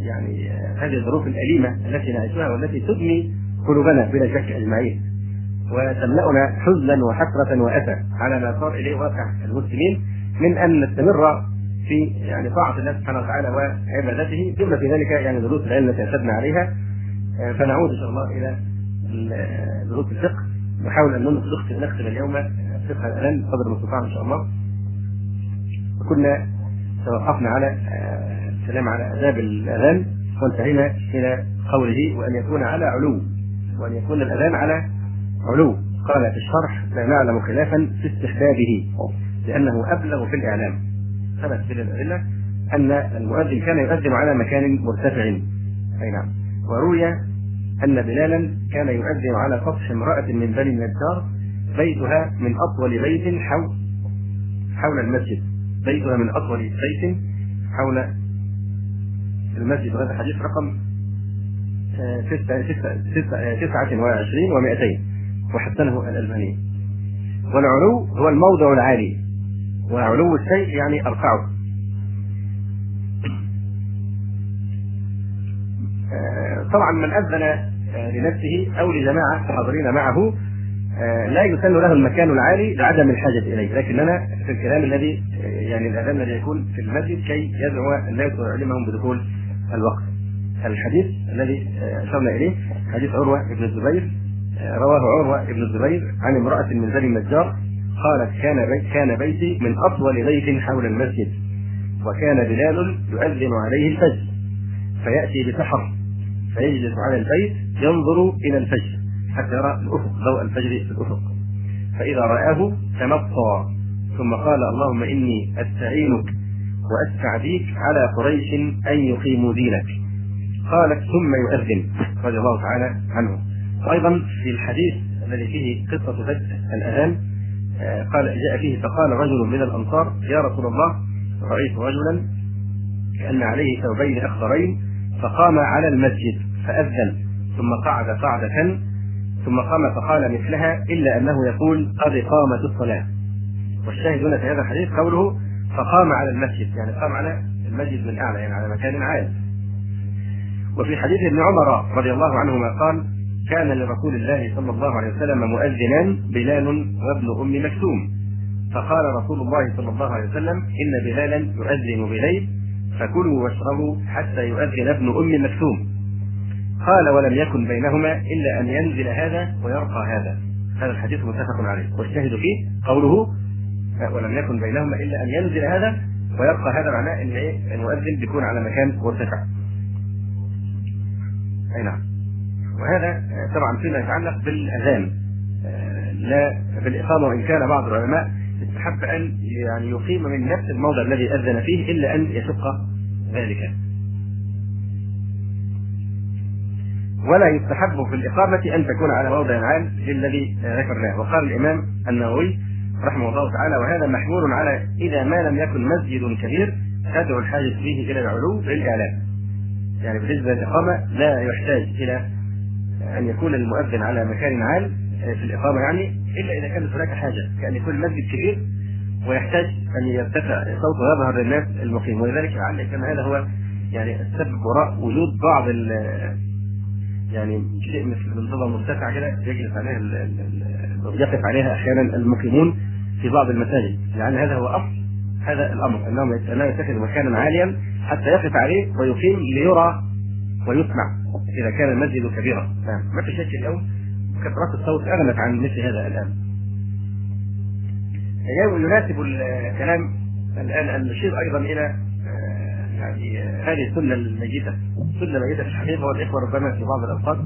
يعني هذه الظروف الأليمة التي نعيشها والتي تدمي قلوبنا بلا شك أجمعين. وتملأنا حزنا وحسرة وأسى على ما صار إليه واقع المسلمين من أن نستمر في يعني طاعة الله سبحانه وتعالى وعبادته بما في ذلك يعني دروس العلم التي أعتدنا عليها. فنعود إن شاء الله إلى دروس الفقه. نحاول أن نختم نختم اليوم فقه الأذان قدر المستطاع إن شاء الله. وكنا توقفنا على الكلام على آداب الأذان وانتهينا إلى قوله وأن يكون على علو وأن يكون الأذان على علو. قال في الشرح لا نعلم خلافا في استحبابه لأنه أبلغ في الإعلام. ثبت في الأدلة أن المؤذن كان يؤذن على مكان مرتفع. أي نعم. وروي أن بلالا كان يؤذن على سطح امرأة من بني النجار بيتها من أطول بيت حول حول المسجد. بيتها من أطول بيت حول المسجد هذا حديث رقم تسعة وعشرين ومائتين وحسنه الألباني. والعلو هو الموضع العالي. وعلو الشيء يعني أرفعه طبعا من أذن لنفسه أو لجماعة حاضرين معه لا يسن له المكان العالي لعدم الحاجة إليه. لكننا في الكلام الذي يعني الأذان الذي يكون في المسجد كي يدعو الناس ويعلمهم بدخول الوقت. الحديث الذي أشرنا إليه حديث عروة بن الزبير رواه عروة بن الزبير عن امرأة من بني النجار قالت كان بيت كان بيتي من أطول بيت حول المسجد وكان بلال يؤذن عليه الفجر فيأتي بسحر فيجلس على البيت ينظر إلى الفجر حتى يرى الأفق ضوء الفجر في الأفق. فإذا رآه تمطى ثم قال اللهم إني أستعينك وأستعديك على قريش أن يقيموا دينك. قالت ثم يؤذن رضي الله تعالى عنه. وأيضا في الحديث الذي فيه قصة بدء الأذان قال جاء فيه فقال رجل من الأنصار يا رسول الله رأيت رجلا كأن عليه ثوبين أخضرين فقام على المسجد فأذن ثم قعد قعدة ثم قام فقال مثلها إلا أنه يقول قد قامت الصلاة. والشاهد هنا في هذا الحديث قوله فقام على المسجد يعني قام على المسجد من أعلى يعني على مكان عالي. وفي حديث ابن عمر رضي الله عنهما قال كان لرسول الله صلى الله عليه وسلم مؤذنان بلال وابن أم مكتوم. فقال رسول الله صلى الله عليه وسلم إن بلالا يؤذن بليل فكلوا واشربوا حتى يؤذن ابن أم مكتوم. قال ولم يكن بينهما إلا أن ينزل هذا ويرقى هذا. هذا الحديث متفق عليه. والشاهد فيه قوله ولم يكن بينهما إلا أن ينزل هذا ويبقى هذا معناه إن إيه المؤذن بيكون على مكان مرتفع. أي نعم. وهذا طبعا فيما يتعلق بالأذان لا بالإقامة وإن كان بعض العلماء استحب أن يعني يقيم من نفس الموضع الذي أذن فيه إلا أن يشق ذلك. ولا يستحب في الإقامة أن تكون على موضع عام للذي ذكرناه وقال الإمام النووي رحمه الله تعالى وهذا محمول على إذا ما لم يكن مسجد كبير تدعو الحاجة فيه إلى العلو للإعلام يعني بالنسبة للإقامة لا يحتاج إلى أن يكون المؤذن على مكان عال في الإقامة يعني إلا إذا كانت هناك حاجة كأن يكون المسجد كبير ويحتاج أن يرتفع صوته ويظهر للناس المقيم. ولذلك لعل كان هذا هو يعني السبب وراء وجود بعض يعني شيء مثل منظمة مرتفعة كده يجلس عليها يقف عليها أحيانا المقيمون. في بعض المساجد. لأن هذا هو أصل هذا الأمر أنهم انه يتخذ مكانا عاليا حتى يقف عليه ويقيم ليرى ويسمع إذا كان المسجد كبيرا. نعم. ما في شك اليوم كثرات الصوت أغنت عن مثل هذا الآن. يناسب الكلام الآن أن نشير أيضا إلى يعني هذه السنة الميته سنه ميته في الحقيقة والإخوة ربما في بعض الأوقات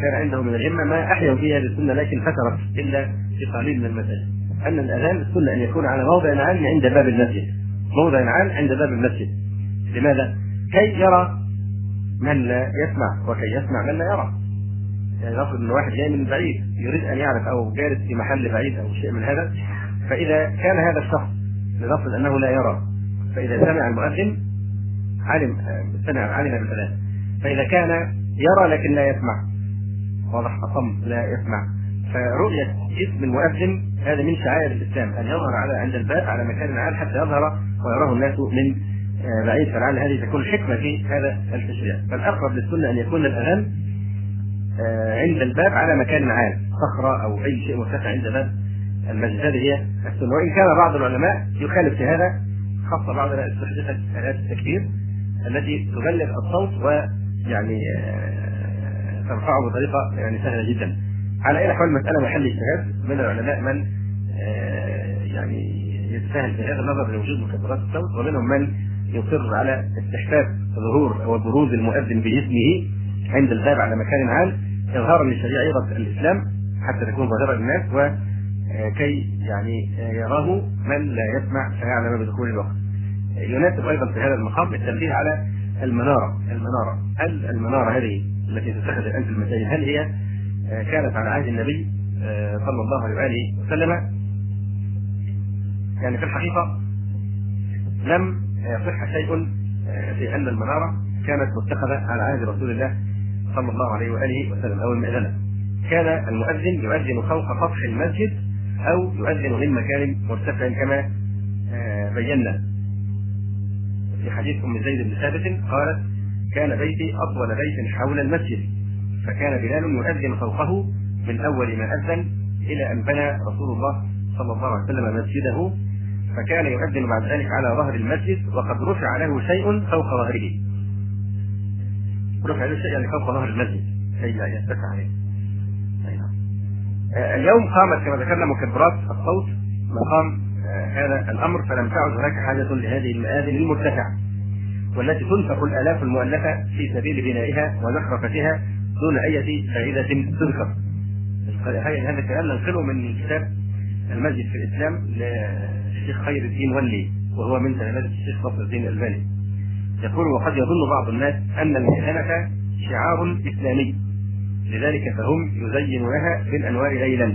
كان عندهم من الهمة ما أحيوا فيها هذه السنة لكن فترت إلا في قليل من المساجد. أن الأذان السنة أن يكون على موضع عال عند باب المسجد. موضع عال عند باب المسجد. لماذا؟ كي يرى من لا يسمع وكي يسمع من لا يرى. يعني نفرض إن واحد جاي من بعيد يريد أن يعرف أو جالس في محل بعيد أو شيء من هذا فإذا كان هذا الشخص لنفرض أنه لا يرى فإذا سمع المؤذن علم سمع علم بالبلاغ فإذا كان يرى لكن لا يسمع واضح اصم لا يسمع. فرؤية اسم المؤذن هذا من شعائر الإسلام أن يظهر على عند الباب على مكان عال حتى يظهر ويراه الناس من آه، بعيد. فلعل هذه تكون حكمة في هذا التشريع. فالأقرب للسنة أن يكون الأذان آه، عند الباب على مكان عام صخرة أو أي شيء مرتفع عند باب المسجد هذه هي السنة. وإن كان بعض العلماء يخالف في هذا خاصة بعض استحدثت آلات التكبير التي تبلغ الصوت ويعني آه، ترفعه بطريقة يعني سهلة جدا. على أي حال المسألة محل اجتهاد من العلماء من يعني يتساهل في هذا النظر لوجود مكبرات الصوت ومنهم من يصر على استحباب ظهور أو بروز المؤذن بجسمه عند الباب على مكان عام إظهارا لشريعه الإسلام حتى تكون ظاهرة للناس وكي يعني يراه من لا يسمع فيعلم بدخول الوقت. يناسب أيضا في هذا المقام التنبيه على المنارة، المنارة، هل المنارة هذه التي تتخذ الان في المساجد هل هي كانت على عهد النبي صلى الله عليه وآله وسلم يعني في الحقيقة لم يصح شيء آه، في أن المنارة كانت متخذة على عهد رسول الله صلى الله عليه وآله وسلم أو المئذنه. كان المؤذن يؤذن فوق سطح المسجد أو يؤذن من مكان مرتفع كما آه، بينا. في حديث أم زيد بن ثابت قالت: كان بيتي أطول بيت حول المسجد فكان بلال يؤذن فوقه من أول ما أذن إلى أن بنى رسول الله صلى الله عليه وسلم مسجده فكان يؤذن بعد ذلك على ظهر المسجد وقد رفع له شيء فوق ظهره رفع له شيء يعني فوق ظهر المسجد كي لا يتسع عليه نعم. آه، اليوم قامت كما ذكرنا مكبرات الصوت مقام آه، هذا الأمر فلم تعد هناك حاجة لهذه المآذن المرتفعه والتي تنفق الآلاف المؤلفة في سبيل بنائها وزخرفتها دون أي فائدة تذكر. هذا الكلام ننقله من كتاب المسجد في الإسلام الشيخ خير الدين ولي وهو من تلامذة الشيخ نصر الدين الألباني. يقول وقد يظن بعض الناس أن المئذنة شعار إسلامي لذلك فهم يزينونها بالأنوار ليلا.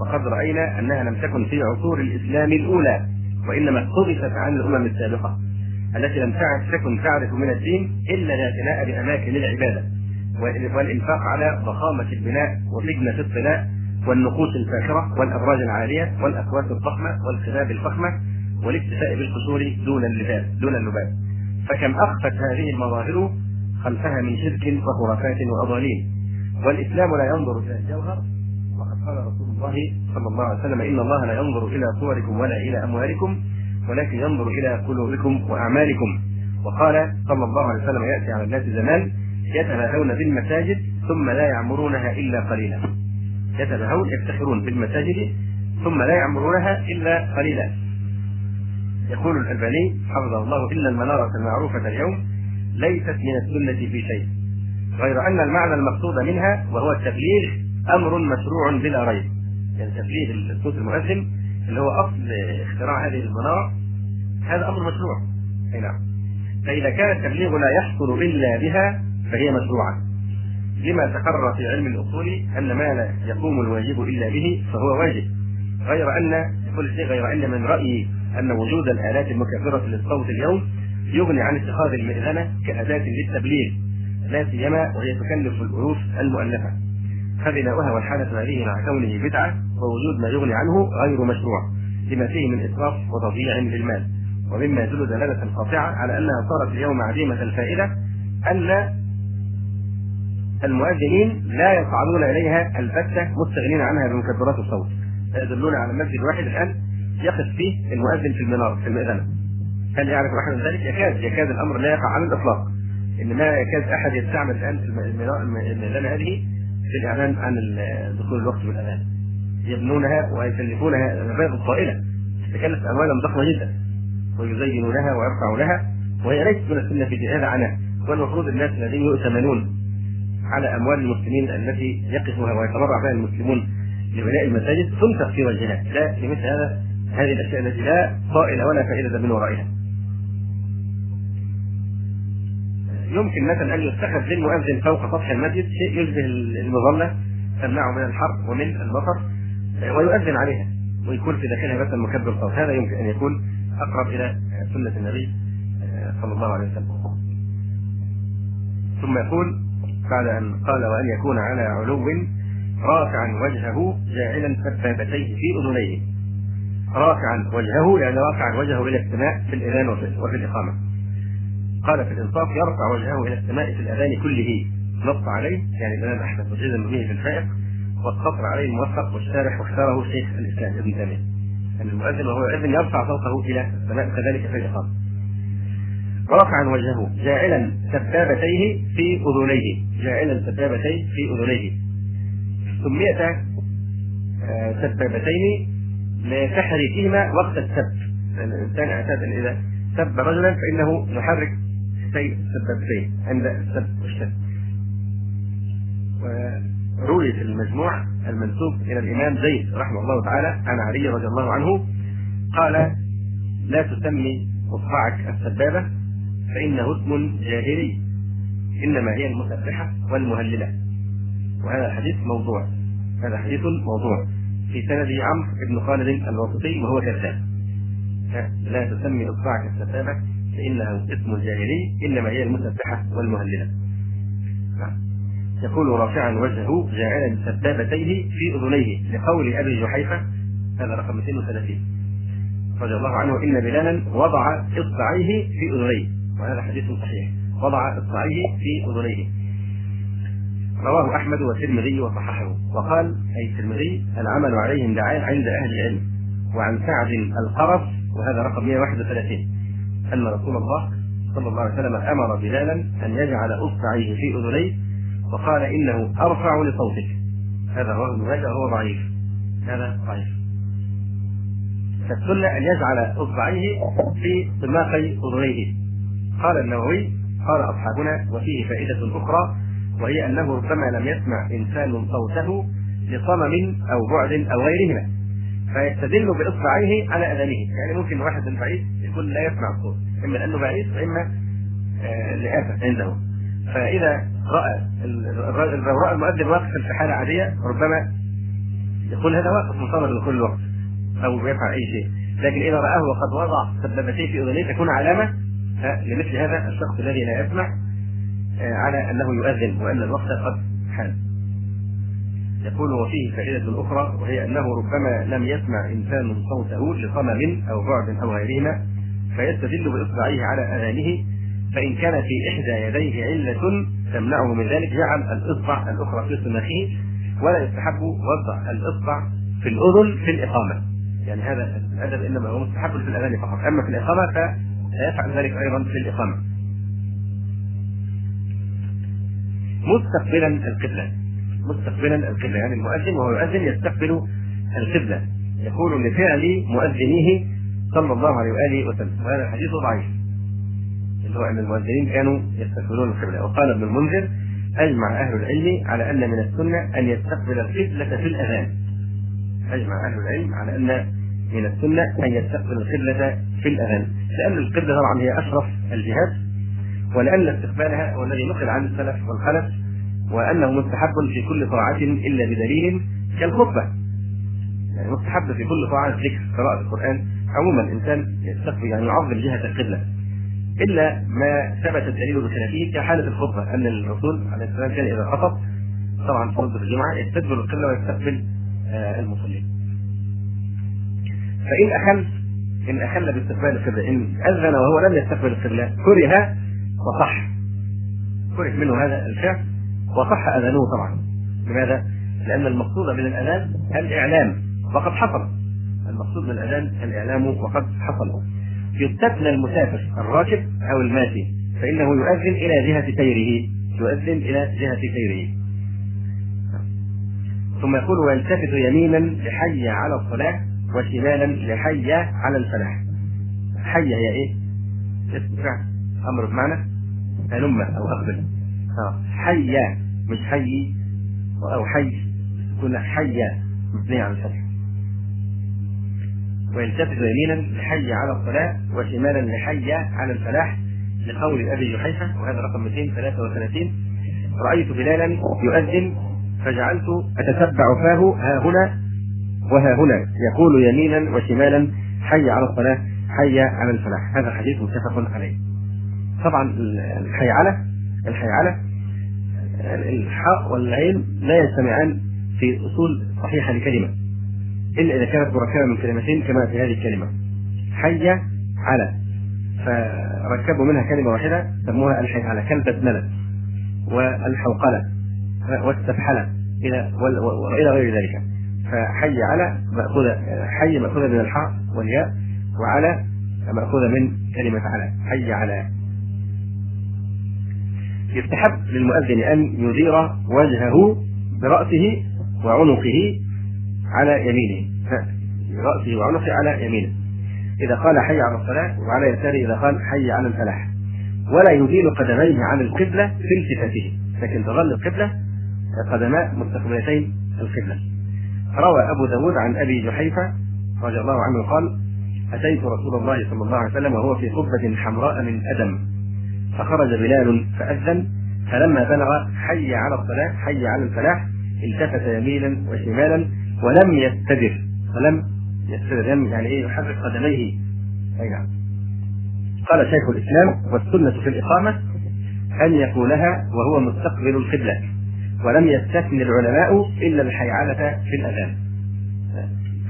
وقد رأينا أنها لم تكن في عصور الإسلام الأولى وإنما اقتبست عن الأمم السابقة التي لم تعد تكن تعرف من الدين إلا الاعتناء بأماكن العبادة. والإنفاق على ضخامة البناء وفجنة الطلاء والنقوش الفاخرة والأبراج العالية والأكواس الضخمة والخباب الفخمة والاكتفاء بالقصور دون اللباب دون اللباب فكم أخفت هذه المظاهر خلفها من شرك وخرافات وأضاليل والإسلام لا ينظر إلى الجوهر. وقد قال رسول الله صلى الله عليه وسلم إن الله لا ينظر إلى صوركم ولا إلى أموالكم ولكن ينظر إلى قلوبكم وأعمالكم. وقال صلى الله عليه وسلم يأتي على الناس زمان يتناهون بالمساجد ثم لا يعمرونها إلا قليلا. يتباهون يفتخرون بالمساجد ثم لا يعمرونها إلا قليلا. يقول الألباني حفظه الله ان المنارة المعروفة اليوم ليست من السنة في شيء غير أن المعنى المقصود منها وهو التبليغ أمر مشروع بلا ريب. يعني تبليغ الصوت المؤذن اللي هو أصل اختراع هذه المنارة هذا أمر مشروع. أي نعم. فإذا كان التبليغ لا يحصل إلا بها فهي مشروعة. لما تقرر في علم الأصول أن ما لا يقوم الواجب إلا به فهو واجب غير أن كل شيء غير أن من رايي أن وجود الآلات المكبرة للصوت اليوم يغني عن اتخاذ المئذنة كأداة للتبليغ لا سيما وهي تكلف الألوف المؤلفة. فبناؤها والحالة هذه مع كونه بدعة ووجود ما يغني عنه غير مشروع لما فيه من إسراف وتضييع للمال. ومما يدل دلالة قاطعة على أنها صارت اليوم عديمة الفائدة أن المؤذنين لا يصعدون إليها البته مستغنين عنها بمكبرات الصوت. يدلون على مسجد واحد الآن يقف فيه المؤذن في المنار في المئذنه هل يعرف أحد ذلك؟ يكاد يكاد الأمر لا يقع على الإطلاق. إن ما يكاد أحد يستعمل الآن في المئذنه هذه في الإعلان عن دخول الوقت بالاذان يبنونها ويكلفونها مبالغ طائله تكلف أموالا ضخمة جدا. ويزينونها ويرفعوا لها وهي ليست من السنة في هذا عنها. والمفروض الناس الذين يؤتمنون على أموال المسلمين التي يقفها ويتبرع بها المسلمون لبناء المساجد تنفق في وجهها لا لمثل هذا هذه الأشياء التي لا طائل ولا فائدة من ورائها. يمكن مثلا أن يتخذ للمؤذن فوق سطح المسجد شيء يشبه المظلة تمنعه من الحر ومن المطر ويؤذن عليها ويكون في داخلها مثلا مكبر صوت هذا يمكن أن يكون أقرب إلى سنة النبي صلى الله عليه وسلم. ثم يقول بعد أن قال وأن يكون على علو رافعا وجهه جاعلا سبابتيه في أذنيه. رافعا وجهه يعني رافعا وجهه إلى السماء في الإذان وفي, الإقامة. قال في الإنصاف يرفع وجهه إلى السماء في الأذان كله نص عليه يعني الإمام أحمد وجزم به في الفائق واقتصر عليه الموفق والشارح واختاره شيخ الإسلام ابن تيمية. ان المؤذن وهو يؤذن يرفع صوته إلى السماء كذلك في الإقامة. رافعا وجهه جاعلا سبابتيه في أذنيه. جاعلا سبابتيه في أذنيه. سميتا آه، سبابتين لتحريكهما وقت السب. الإنسان أعتاد إن إذا سب رجلا فإنه يحرك سبابتين عند السب والشد. وروي في المجموع المنسوب إلى الإمام زيد رحمه الله تعالى عن علي رضي الله عنه قال لا تسمي اصبعك السبابة فإنه اسم جاهلي إنما هي المسبحة والمهللة. وهذا الحديث موضوع. هذا حديث موضوع. في سنده عمرو بن خالد الواسطي وهو كذاب. لا تسمي إصبعك السبابه فإنه اسم جاهلي إنما هي المسبحة والمهللة. يقول رافعا وجهه جاعلا سبابتيه في أذنيه لقول أبي جحيفة هذا رقم 230 رضي الله عنه إن بلالا وضع إصبعيه في أذنيه. وهذا حديث صحيح. وضع إصبعيه في أذنيه. رواه أحمد والترمذي وصححه. وقال أي الترمذي العمل عليهم دعاء عند أهل العلم وعن سعد القرف وهذا رقم 131 أن رسول الله صلى الله عليه وسلم أمر بلالا أن يجعل إصبعيه في أذنيه وقال إنه أرفع لصوتك. هذا رواه ابن ماجه وهو ضعيف. هذا ضعيف. فالسنة أن يجعل إصبعيه في طماقي أذنيه. قال النووي قال أصحابنا وفيه فائدة أخرى وهي أنه ربما لم يسمع إنسان صوته لصمم أو بعد أو غيرهما فيستدل بإصبعيه على اذانه يعني ممكن واحد من بعيد يكون لا يسمع الصوت إما لأنه بعيد وإما آه لآفة عنده. فإذا رأى لو رأى المؤذن واقفا في حالة عادية ربما يقول هذا واقف منتظر لكل وقت أو بيفعل أي شيء. لكن إذا رآه وقد وضع سبابتيه في أذنيه تكون علامة لمثل هذا الشخص الذي لا يسمع آه، على أنه يؤذن وأن الوقت قد حان. يقول وفيه فائدة أخرى وهي أنه ربما لم يسمع إنسان صوته لصمم أو بعد أو غيرهما فيستدل بإصبعيه على أذانه فإن كان في إحدى يديه علة تمنعه من ذلك جعل الإصبع الأخرى في سماخه ولا يستحب وضع الإصبع في الأذن في الإقامة. يعني هذا الأدب إنما هو مستحب في الأذان فقط. أما في الإقامة فيفعل ذلك أيضا في الإقامة. مستقبلا القبلة. مستقبلا القبلة. يعني المؤذن وهو يؤذن يستقبل القبلة. يقول لفعل مؤذنيه صلى الله عليه وآله وسلم. وهذا الحديث ضعيف. اللي هو أن المؤذنين كانوا يستقبلون القبلة. وقال ابن المنذر أجمع أهل العلم على أن من السنة أن يستقبل القبلة في الأذان. أجمع أهل العلم على أن من السنة أن يستقبل القبلة في الأذان. لأن القبلة طبعا هي أشرف الجهات ولأن استقبالها هو الذي نقل عن السلف والخلف وأنه مستحب في كل طاعه إلا بدليل كالخطبة. يعني مستحب في كل طاعه ذكر قراءة القرآن. عموما الإنسان يستقبل يعني يعظم جهة القبلة. إلا ما ثبت الدليل بخلافه كحالة الخطبة أن الرسول عليه السلام كان إذا خطب طبعا في الجمعة يستدبر القبلة ويستقبل آه المصلين. فإن أخل إن أخل باستقبال القبله إن أذن وهو لم يستقبل القبله كره وصح. كره منه هذا الفعل وصح أذانه طبعا. لماذا؟ لأن المقصود من الأذان الإعلام وقد حصل. المقصود من الأذان الإعلام وقد حصل. يستثنى المسافر الراكب أو الماشي فإنه يؤذن إلى جهة سيره يؤذن إلى جهة سيره ثم يقول ويلتفت يمينا لحي على الصلاة وشمالا لحي على الفلاح حي هي إيه؟ اسم فعل أمر بمعنى هلم أو اقبل آه. حي مش حي أو حي تكون حي مبنية على الفتح ويلتفت يمينا لحي على الصلاة وشمالا لحي على الفلاح لقول أبي جحيفة وهذا رقم 233 رأيت بلالا يؤذن فجعلت أتتبع فاه ها هنا وها هنا يقول يمينا وشمالا حي على الصلاة حي على الفلاح. هذا حديث متفق عليه. طبعا الحيعلة الحيعلة الحاء والعين لا يجتمعان في أصول صحيحة لكلمة. إلا إذا كانت مركبة من كلمتين كما في هذه الكلمة. حي على. فركبوا منها كلمة واحدة سموها الحيحله كالبسمله والحوقلة والسبحله إلى والى غير ذلك. فحي على مأخوذة حي مأخوذة من الحاء والياء وعلى مأخوذة من كلمة على حي على. يستحب للمؤذن أن يدير وجهه برأسه وعنقه على يمينه. رأسه وعنقه على يمينه. إذا قال حي على الصلاة وعلى يساره إذا قال حي على الفلاح. ولا يزيل قدميه عن القبلة في التفاته لكن تظل القبلة قدماء مستقبلتين القبلة. روى أبو داود عن أبي جحيفة رضي الله عنه قال أتيت رسول الله صلى الله عليه وسلم وهو في قبة حمراء من أدم فخرج بلال فأذن فلما بلغ حي على الصلاة حي على الفلاح التفت يمينا وشمالا ولم يستدر ولم يستدر يعني إيه يحرك قدميه. أي نعم. قال شيخ الإسلام والسنة في الإقامة أن يقولها وهو مستقبل القبلة. ولم يستثني العلماء إلا الحيعله في الأذان.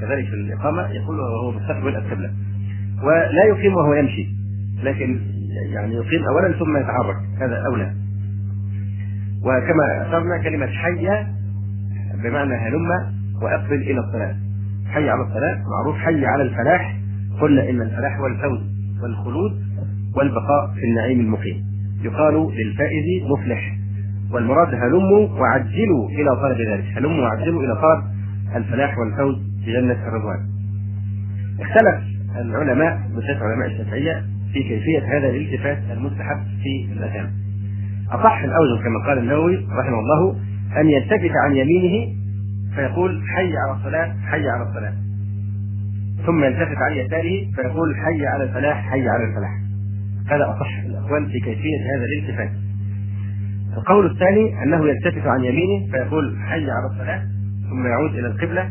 كذلك في الإقامة يقول وهو مستقبل القبله ولا يقيم وهو يمشي لكن يعني يقيم اولا ثم يتحرك. هذا أولى. وكما اشرنا كلمة حي بمعنى هلم وأقبل إلى الصلاة. حي على الصلاة معروف حي على الفلاح قلنا إن الفلاح هو الفوز والخلود والبقاء في النعيم المقيم. يقال للفائز مفلح. والمراد هلموا وعجلوا إلى طلب ذلك. هلموا وعجلوا إلى طلب الفلاح والفوز في جنه الرضوان. اختلف العلماء بالذات علماء الشافعية في كيفية هذا الالتفات المستحب في الاذان أصح الأوجه كما قال النووي رحمه الله أن يلتفت عن يمينه فيقول حي على الصلاة حي على الصلاة. ثم يلتفت عن يساره فيقول حي على الفلاح حي على الفلاح. هذا أصح الاقوال في كيفية هذا الالتفات. القول الثاني أنه يلتفت عن يمينه فيقول حي على الصلاة ثم يعود إلى القبلة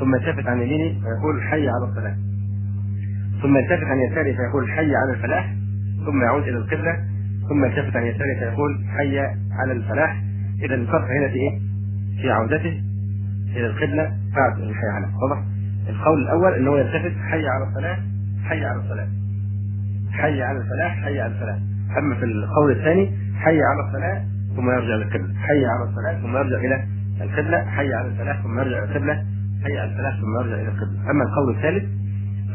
ثم يلتفت عن يمينه فيقول حي على الصلاة. ثم يلتفت عن يساره فيقول حي على الفلاح ثم يعود إلى القبلة ثم يلتفت عن يساره فيقول حي على الفلاح. إذا الفرق هنا في إيه؟ في عودته إلى القبلة بعد الحي على. واضح؟ القول الأول أنه يلتفت حي على الصلاة حي على الصلاة. حي على الفلاح حي على الفلاح. أما في القول الثاني حي على الصلاة ثم يرجع للقبلة. حي على الصلاه ثم يرجع إلى القبلة. حي على الفلاح ثم يرجع إلى القبلة. حي على الفلاح ثم يرجع إلى القبلة. أما القول الثالث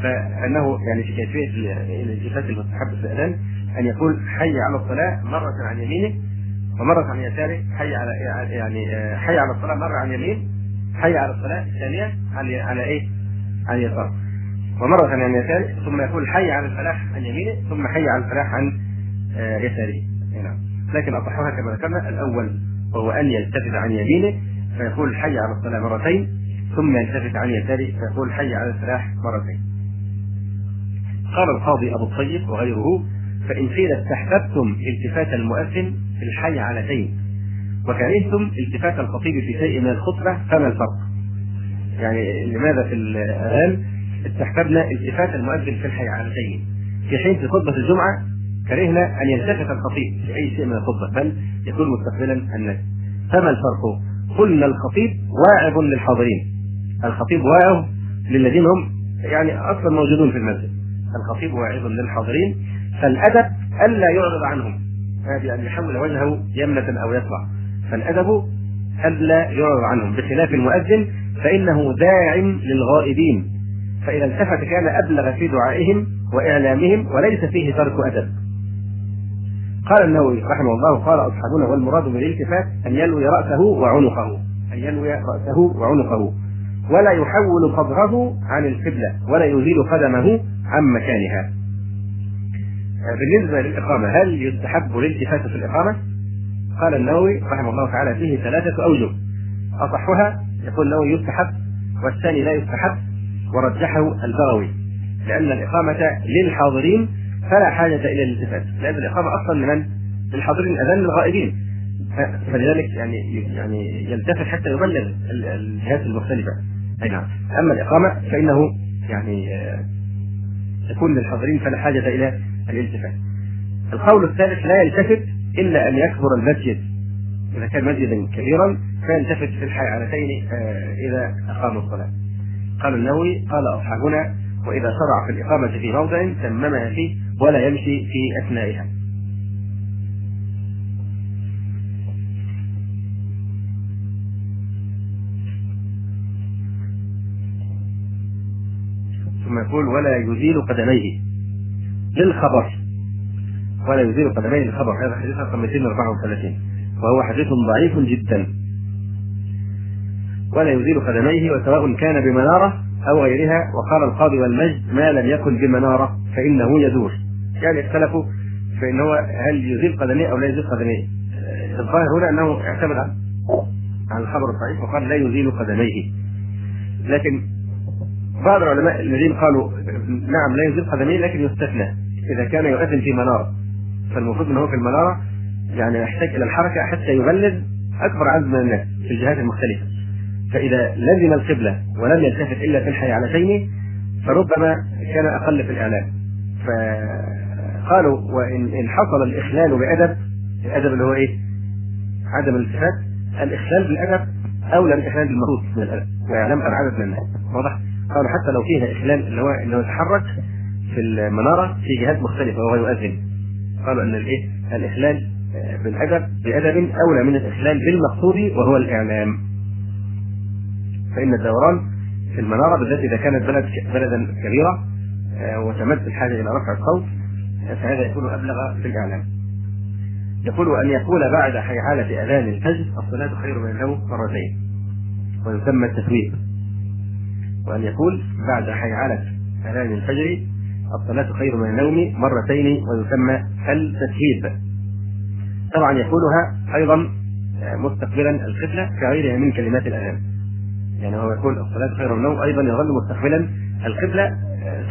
فإنه يعني في كيفية الالتفات المستحب في الأذان أن يقول حي على الصلاة مرة عن يمينه ومرة عن يساره. حي على يعني حي على الصلاة مرة عن يمين. حي على الصلاة الثانية على على إيه؟ عن يسار ومرة عن يساره ثم يقول حي على الفلاح عن يمينه ثم حي على الفلاح عن يساره. نعم. لكن اصحها كما ذكرنا. الأول وهو أن يلتفت عن يمينه فيقول حي على الصلاة مرتين ثم يلتفت عن يساره فيقول حي على الفلاح مرتين. قال القاضي أبو الطيب وغيره فإن قيل استحببتم التفات المؤذن في الحي علتين وكرهتم التفات الخطيب في شيء من الخطبة فما الفرق؟ يعني لماذا في الاذان استحببنا التفات المؤذن في الحي علتين في حين في خطبة الجمعة كرهنا أن يلتفت الخطيب في اي شيء من الخطبة بل يكون مستقبلا الناس فما الفرق؟ قلنا الخطيب واعظ للحاضرين. الخطيب واعظ للذين هم يعني أصلا موجودون في المسجد. الخطيب واعظ للحاضرين. فالأدب ألا يعرض عنهم. هذه أن يحول وجهه يمنه أو يسرع فالأدب ألا يعرض عنهم. بخلاف المؤذن فإنه داع للغائبين. فإذا التفت كان أبلغ في دعائهم وإعلامهم وليس فيه ترك أدب. قال النووي رحمه الله قال أصحابنا والمراد بالالتفات أن يلوي رأسه وعنقه أن يلوي رأسه وعنقه ولا يحول صدره عن القبلة ولا يزيل قدمه عن مكانها بالنسبة للإقامة هل يستحب الالتفات في الإقامة؟ قال النووي رحمه الله تعالى فيه ثلاثة أوجه أصحها يقول النووي يستحب والثاني لا يستحب ورجحه البغوي لأن الإقامة للحاضرين فلا حاجة إلى الالتفات لأن الإقامة أصلا لمن؟ للحاضرين اذان للغائبين. فلذلك يعني يعني يلتفت حتى يبلغ الجهات المختلفة. أي نعم. أما الإقامة فإنه يعني تكون للحاضرين فلا حاجة إلى الالتفات القول الثالث لا يلتفت إلا أن يكبر المسجد. إذا كان مسجدا كبيرا فيلتفت في الحيعلتين إذا اقاموا الصلاة. قال النووي قال أصحابنا وإذا شرع في الإقامة في موضع تممها فيه ولا يمشي في أثنائها. ثم يقول ولا يزيل قدميه للخبر. ولا يزيل قدميه للخبر. هذا حديث رقم 234 وهو حديث ضعيف جدا. ولا يزيل قدميه وسواء كان بمنارة أو غيرها وقال القاضي والمجد ما لم يكن بمنارة فإنه يزول يعني اختلفوا في ان هو هل يزيل قدميه أو لا يزيل قدميه. الظاهر هنا أنه اعتمد على الخبر الصحيح وقال لا يزيل قدميه. لكن بعض العلماء الذين قالوا نعم لا يزيل قدميه لكن يستثنى. إذا كان يؤذن في منارة فالمفروض ان هو في المنارة يعني يحتاج إلى الحركة حتى يبلغ أكبر عدد من الناس في الجهات المختلفة. فإذا لزم القبلة ولم يلتفت إلا في الحيعلتين فربما كان أقل في الإعلام فقالوا وان إن حصل الإخلال بأدب الأدب اللي هو إيه؟ عدم الالتفات الإخلال بالأدب اولى من الإخلال بالمفروض من الأدب وإعلام عدد من الناس واضح؟ قالوا حتى لو فيها إخلال اللي هو انه يتحرك في المنارة في جهات مختلفة وهو يؤذن قالوا إن الإيه؟ الإخلال بالادب بأدب أولى من الإخلال بالمقصود وهو الإعلام فإن الدوران في المنارة بالذات إذا كانت بلد بلدا كبيرة وتمد الحاجة إلى رفع الصوت فهذا يكون أبلغ في الإعلام. يقول أن يقول بعد حيعاله أذان الفجر الصلاة خير من النوم مرتين ويسمى التثويب وأن يقول بعد حيعلة أذان الفجر الصلاة خير من النوم مرتين ويسمى التسهيب طبعا يقولها أيضا مستقبلا القبلة كغيرها من كلمات الأذان. يعني هو يقول الصلاة خير النوم أيضا يظل مستقبلا القبلة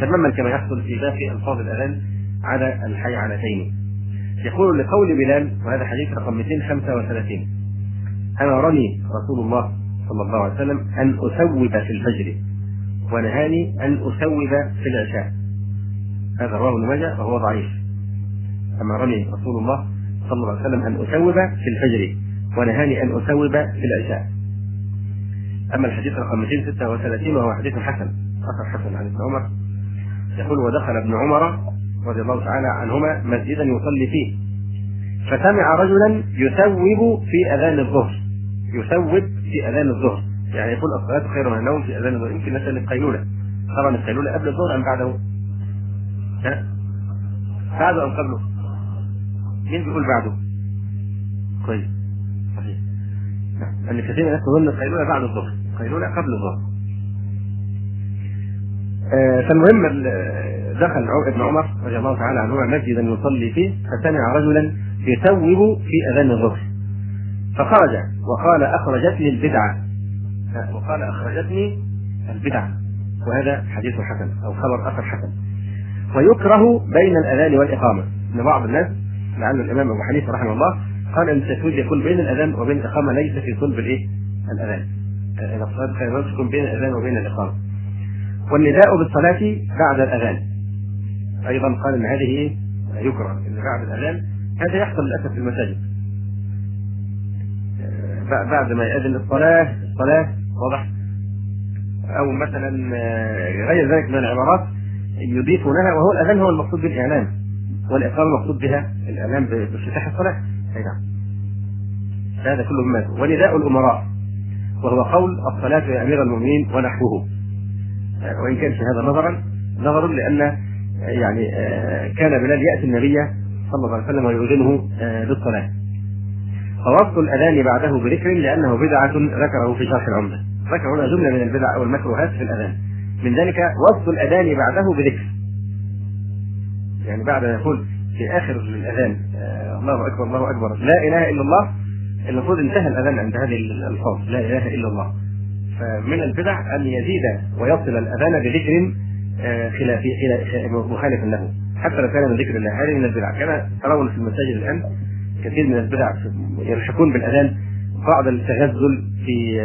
تماما كما يحصل في باقي ألفاظ الأذان على الحيعلتين يقول لقول بلال وهذا حديث رقم 235 أنا رسول الله صلى الله عليه وسلم أن أثوب في الفجر ونهاني أن أثوب في العشاء. هذا رواه ابن ماجه وهو ضعيف. أما رمي رسول الله صلى الله عليه وسلم أن أثوب في الفجر ونهاني أن أثوب في العشاء. أما الحديث رقم 236 وهو حديث حسن أثر حسن عن ابن عمر يقول ودخل ابن عمر رضي الله تعالى عنهما مسجدا يصلي فيه فسمع رجلا يثوب في أذان الظهر يثوب في أذان الظهر يعني يقول الصلاة خير من النوم في أذان الظهر يمكن مثلا القيلولة طبعا القيلولة قبل الظهر أم بعده؟ ها؟ بعده أم قبله؟ مين بيقول بعده؟ كويس صحيح لأن كثير من الناس تظن القيلولة بعد الظهر القيلولة قبل الظهر. آه فالمهم دخل ابن عمر رضي الله تعالى عنهما مسجدا يصلي فيه فسمع رجلا يثوب في أذان الظهر. فخرج وقال أخرجتني البدعة. وقال أخرجتني البدعة. وهذا حديث حسن أو خبر اثر حسن. ويكره بين الأذان والإقامة. إن بعض الناس لعل الإمام أبو حنيفة رحمه الله قال أن التسويد يكون بين الأذان وبين الإقامة ليس في صلب الإيه؟ الأذان. إذا الصلاة خير تكون بين الأذان وبين الإقامة. والنداء بالصلاة بعد الأذان. أيضا قال إن هذه؟ يكره إن بعد الأذان هذا يحصل للأسف في المساجد. بعد ما يأذن الصلاة الصلاة واضح. أو مثلا غير ذلك من العبارات يضيفونها وهو الأذان هو المقصود بالإعلام والإقامة المقصود بها الإعلام بافتتاح الصلاة. أي نعم. هذا كله مما ونداء الأمراء. وهو قول الصلاة يا أمير المؤمنين ونحوه. وإن كان في هذا نظرا نظر لأن يعني كان بلال يأتي النبي صلى الله عليه وسلم ويؤذنه بالصلاة. فوصف الأذان بعده بذكر لأنه بدعة ذكره في شرح العمدة. ذكر هنا جملة من البدع أو المكروهات في الأذان. من ذلك وصف الأذان بعده بذكر. يعني بعد ما يقول في آخر الأذان الله أكبر الله أكبر لا إله إلا الله المفروض انتهى الأذان عند هذه الألفاظ لا إله إلا الله. فمن البدع أن يزيد ويصل الأذان بذكر خلافي مخالف له. حتى لو كان من ذكر الله. هذه من البدع. كما ترون في المساجد الآن كثير من البدع يلحقون بالأذان. بعض التغزل في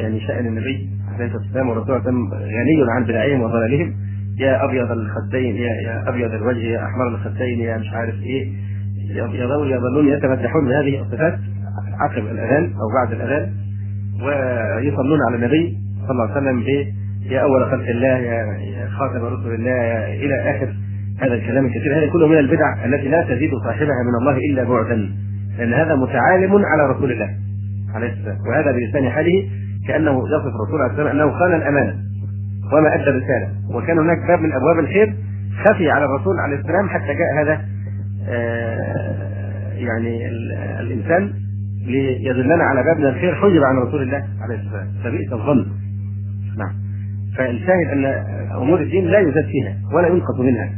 يعني شأن النبي عليه الصلاة والسلام والرسول غني عن بدعهم وضلالهم. يا أبيض الخدين يا يا أبيض الوجه يا أحمر الخدين يا مش عارف إيه. يظلون يتمدحون بهذه الصفات. عقب الأذان أو بعد الأذان ويصلون على النبي صلى الله عليه وسلم يا أول خلق الله يا خاتم رسل الله إلى آخر هذا الكلام الكثير. هذا كله من البدع التي لا تزيد صاحبها من الله إلا بعدا لأن هذا متعالم على رسول الله عليه السلام. وهذا بلسان حاله كأنه يصف الرسول عليه السلام أنه خان الامانه وما أدى الرساله وكان هناك باب من أبواب الخير خفي على الرسول عليه السلام حتى جاء هذا آه، يعني الإنسان ليدلنا على باب من الخير حجب عن رسول الله عليه السلام فبئس الظن. نعم. فالشاهد أن أمور الدين لا يزاد فيها ولا ينقص منها.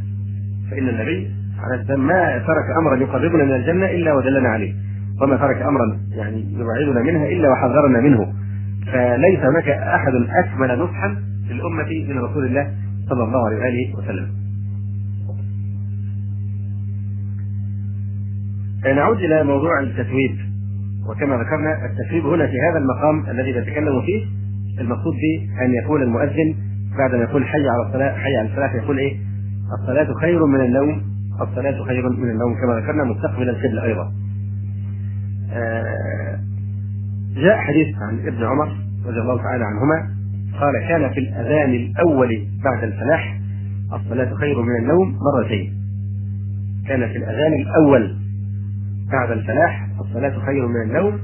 فإن النبي عليه السلام ما ترك أمرا يقربنا من الجنة إلا ودلنا عليه. وما ترك أمرا يعني يبعدنا منها إلا وحذرنا منه. فليس هناك أحد أكمل نصحا للأمة من رسول الله صلى الله عليه وآله وسلم. نعود إلى موضوع التثويب وكما ذكرنا التثويب هنا في هذا المقام الذي نتكلم فيه المقصود به ان يقول المؤذن بعد ما يقول حي على الصلاة حي على الصلاه يقول إيه؟ الصلاة خير من النوم الصلاة خير من النوم كما ذكرنا مستقبل القبلة أيضا. آه، جاء حديث عن ابن عمر رضي الله تعالى عنهما قال كان في الأذان الأول بعد الفلاح الصلاة خير من النوم مرتين. كان في الأذان الأول بعد الفلاح الصلاة خير من النوم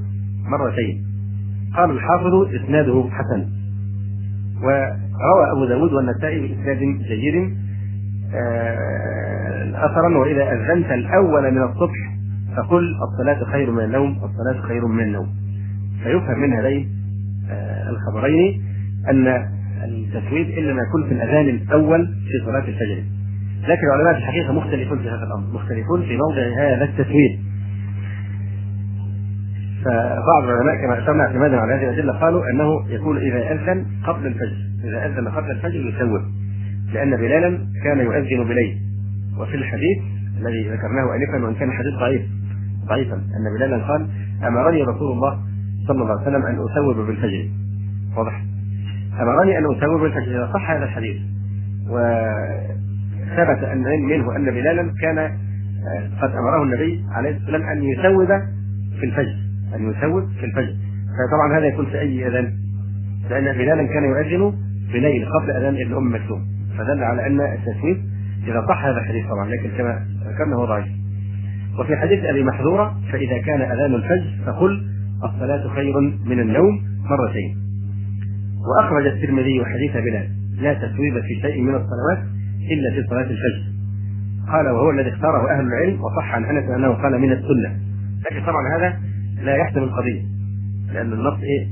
مرتين. قال الحافظ إسناده حسن. وروى أبو داود والنسائي بإسناد جيد. آه، أثرا وإذا أذنت الأول من الصبح فقل الصلاة خير من النوم الصلاة خير من النوم. فيفهم من هذين آه، الخبرين أن التسويد إنما يكون في الأذان الأول في صلاة الفجر. لكن العلماء في الحقيقة مختلفون في هذا الأمر مختلفون في موضع هذا التسويد. فبعض العلماء كما اشرنا اعتمادا على هذه الأدلة قالوا أنه يكون إذا أذن قبل الفجر إذا أذن قبل الفجر يسوف لأن بلالا كان يؤذن بليل. وفي الحديث الذي ذكرناه انفا وإن كان الحديث ضعيف ضعيفا أن بلالا قال أمرني رسول الله صلى الله عليه وسلم أن اسوب بالفجر. واضح؟ أمرني أن اسوب بالفجر. إذا صح هذا الحديث وثبت أن منه أن بلالا كان قد أمره النبي عليه الصلاه والسلام أن يسوب في الفجر. أن يسوس في الفجر. فطبعا هذا يكون في أي أذان؟ لأن بلالا كان يؤذن بليل قبل أذان ابن أم مكتوم. فدل على أن التسويف إذا صح هذا الحديث طبعا لكن كما ذكرنا هو ضعيف. وفي حديث أبي محذورة فإذا كان أذان الفجر فقل الصلاة خير من النوم مرتين. وأخرج الترمذي حديث بلال لا تسويب في شيء من الصلوات إلا في صلاة الفجر. قال وهو الذي اختاره أهل العلم وصح عن أنس أنه قال من السنة. لكن طبعا هذا لا يحسم القضية. لأن النص إيه؟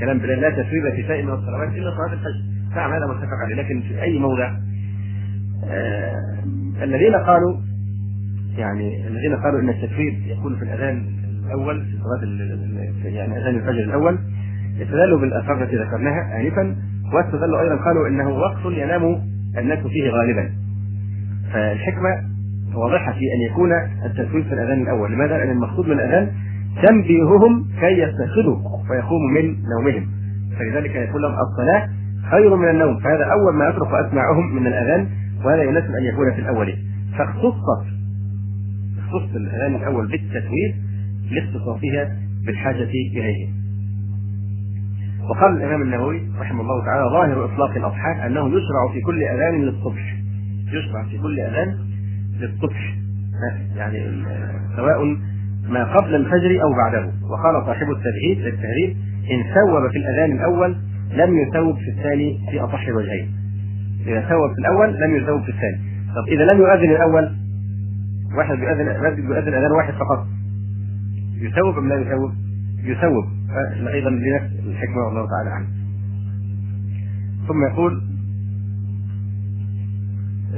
كلام بلال لا تسويب في شيء من الصلوات إلا صلاة الفجر. نعم هذا متفق عليه. لكن في أي موضع؟ آه الذين قالوا يعني الذين قالوا إن التسويب يكون في الأذان الأول في صلاة يعني أذان الفجر الأول استدلوا بالاثار التي ذكرناها انفا واستدلوا أيضا قالوا إنه وقت ينام الناس فيه غالبا. فالحكمة واضحة في أن يكون التسويب في الأذان الأول. لماذا؟ لأن المقصود من الأذان تنبيههم كي يستيقظوا ويقوموا من نومهم. فلذلك يقول لهم الصلاة خير من النوم فهذا أول ما يترك أسماعهم من الأذان وهذا يناسب أن يكون في الأول. فاختصت اختص الأذان الأول بالتسويد لاختصاصها بالحاجة إليه. وقال الإمام النووي رحمه الله تعالى ظاهر إطلاق الأصحاب أنه يشرع في كل أذان للصبح. يشرع في كل أذان للصبح. يعني سواء ما قبل الفجر أو بعده. وقال صاحب التبعيد للتهريب إن ثوب في الأذان الأول لم يثوب في الثاني في أصح الوجهين. إذا ثوب في الأول لم يثوب في الثاني. طب إذا لم يؤذن الأول واحد بيؤذن مسجد بيؤذن أذان واحد فقط. يثوب أم لا يثوب؟ يثوب. أيضا لنفس الحكمة والله تعالى عنه ثم يقول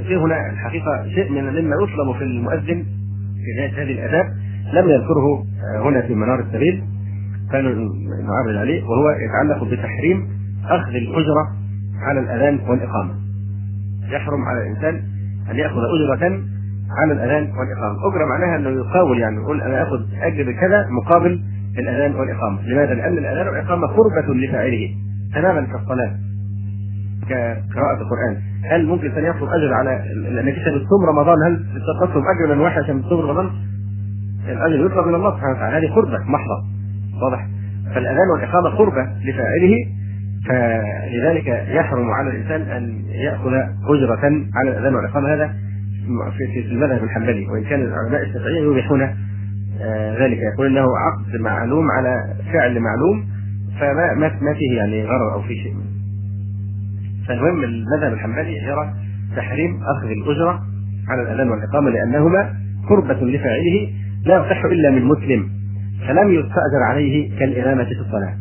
في هنا الحقيقة شيء من مما يطلب في المؤذن في هذه الآداب لم يذكره آه، هنا في منار السبيل فنعرض عليه وهو يتعلق بتحريم أخذ الأجرة على الأذان والإقامة. يحرم على الإنسان أن يأخذ أجرة على الأذان والإقامة، أجرة معناها أنه يقاول يعني يقول أنا آخذ أجر بكذا مقابل الأذان والإقامة، لماذا؟ لأن الأذان والإقامة قربة لفاعله تماما كالصلاة كقراءة القرآن هل ممكن أن يطلب أجر على لأنك بتصوم رمضان هل تطلب أجرا واحد عشان تصوم رمضان؟ الاجر يطلب من الله سبحانه وتعالى هذه قربة محضه واضح؟ فالأذان والإقامة قربة لفاعله فلذلك يحرم على الإنسان أن يأخذ اجره على الأذان والإقامة. هذا في المذهب الحنبلي وإن كان العلماء الشافعيين يبيحون آه، ذلك يقول إنه عقد معلوم على فعل معلوم فما ما فيه يعني غرر أو في شيء. فالمهم المذهب الحنبلي يرى تحريم أخذ الاجره على الأذان والإقامة لأنهما قربة لفاعله لا يصح إلا من مسلم فلم يستأجر عليه كالإمامة في الصلاة.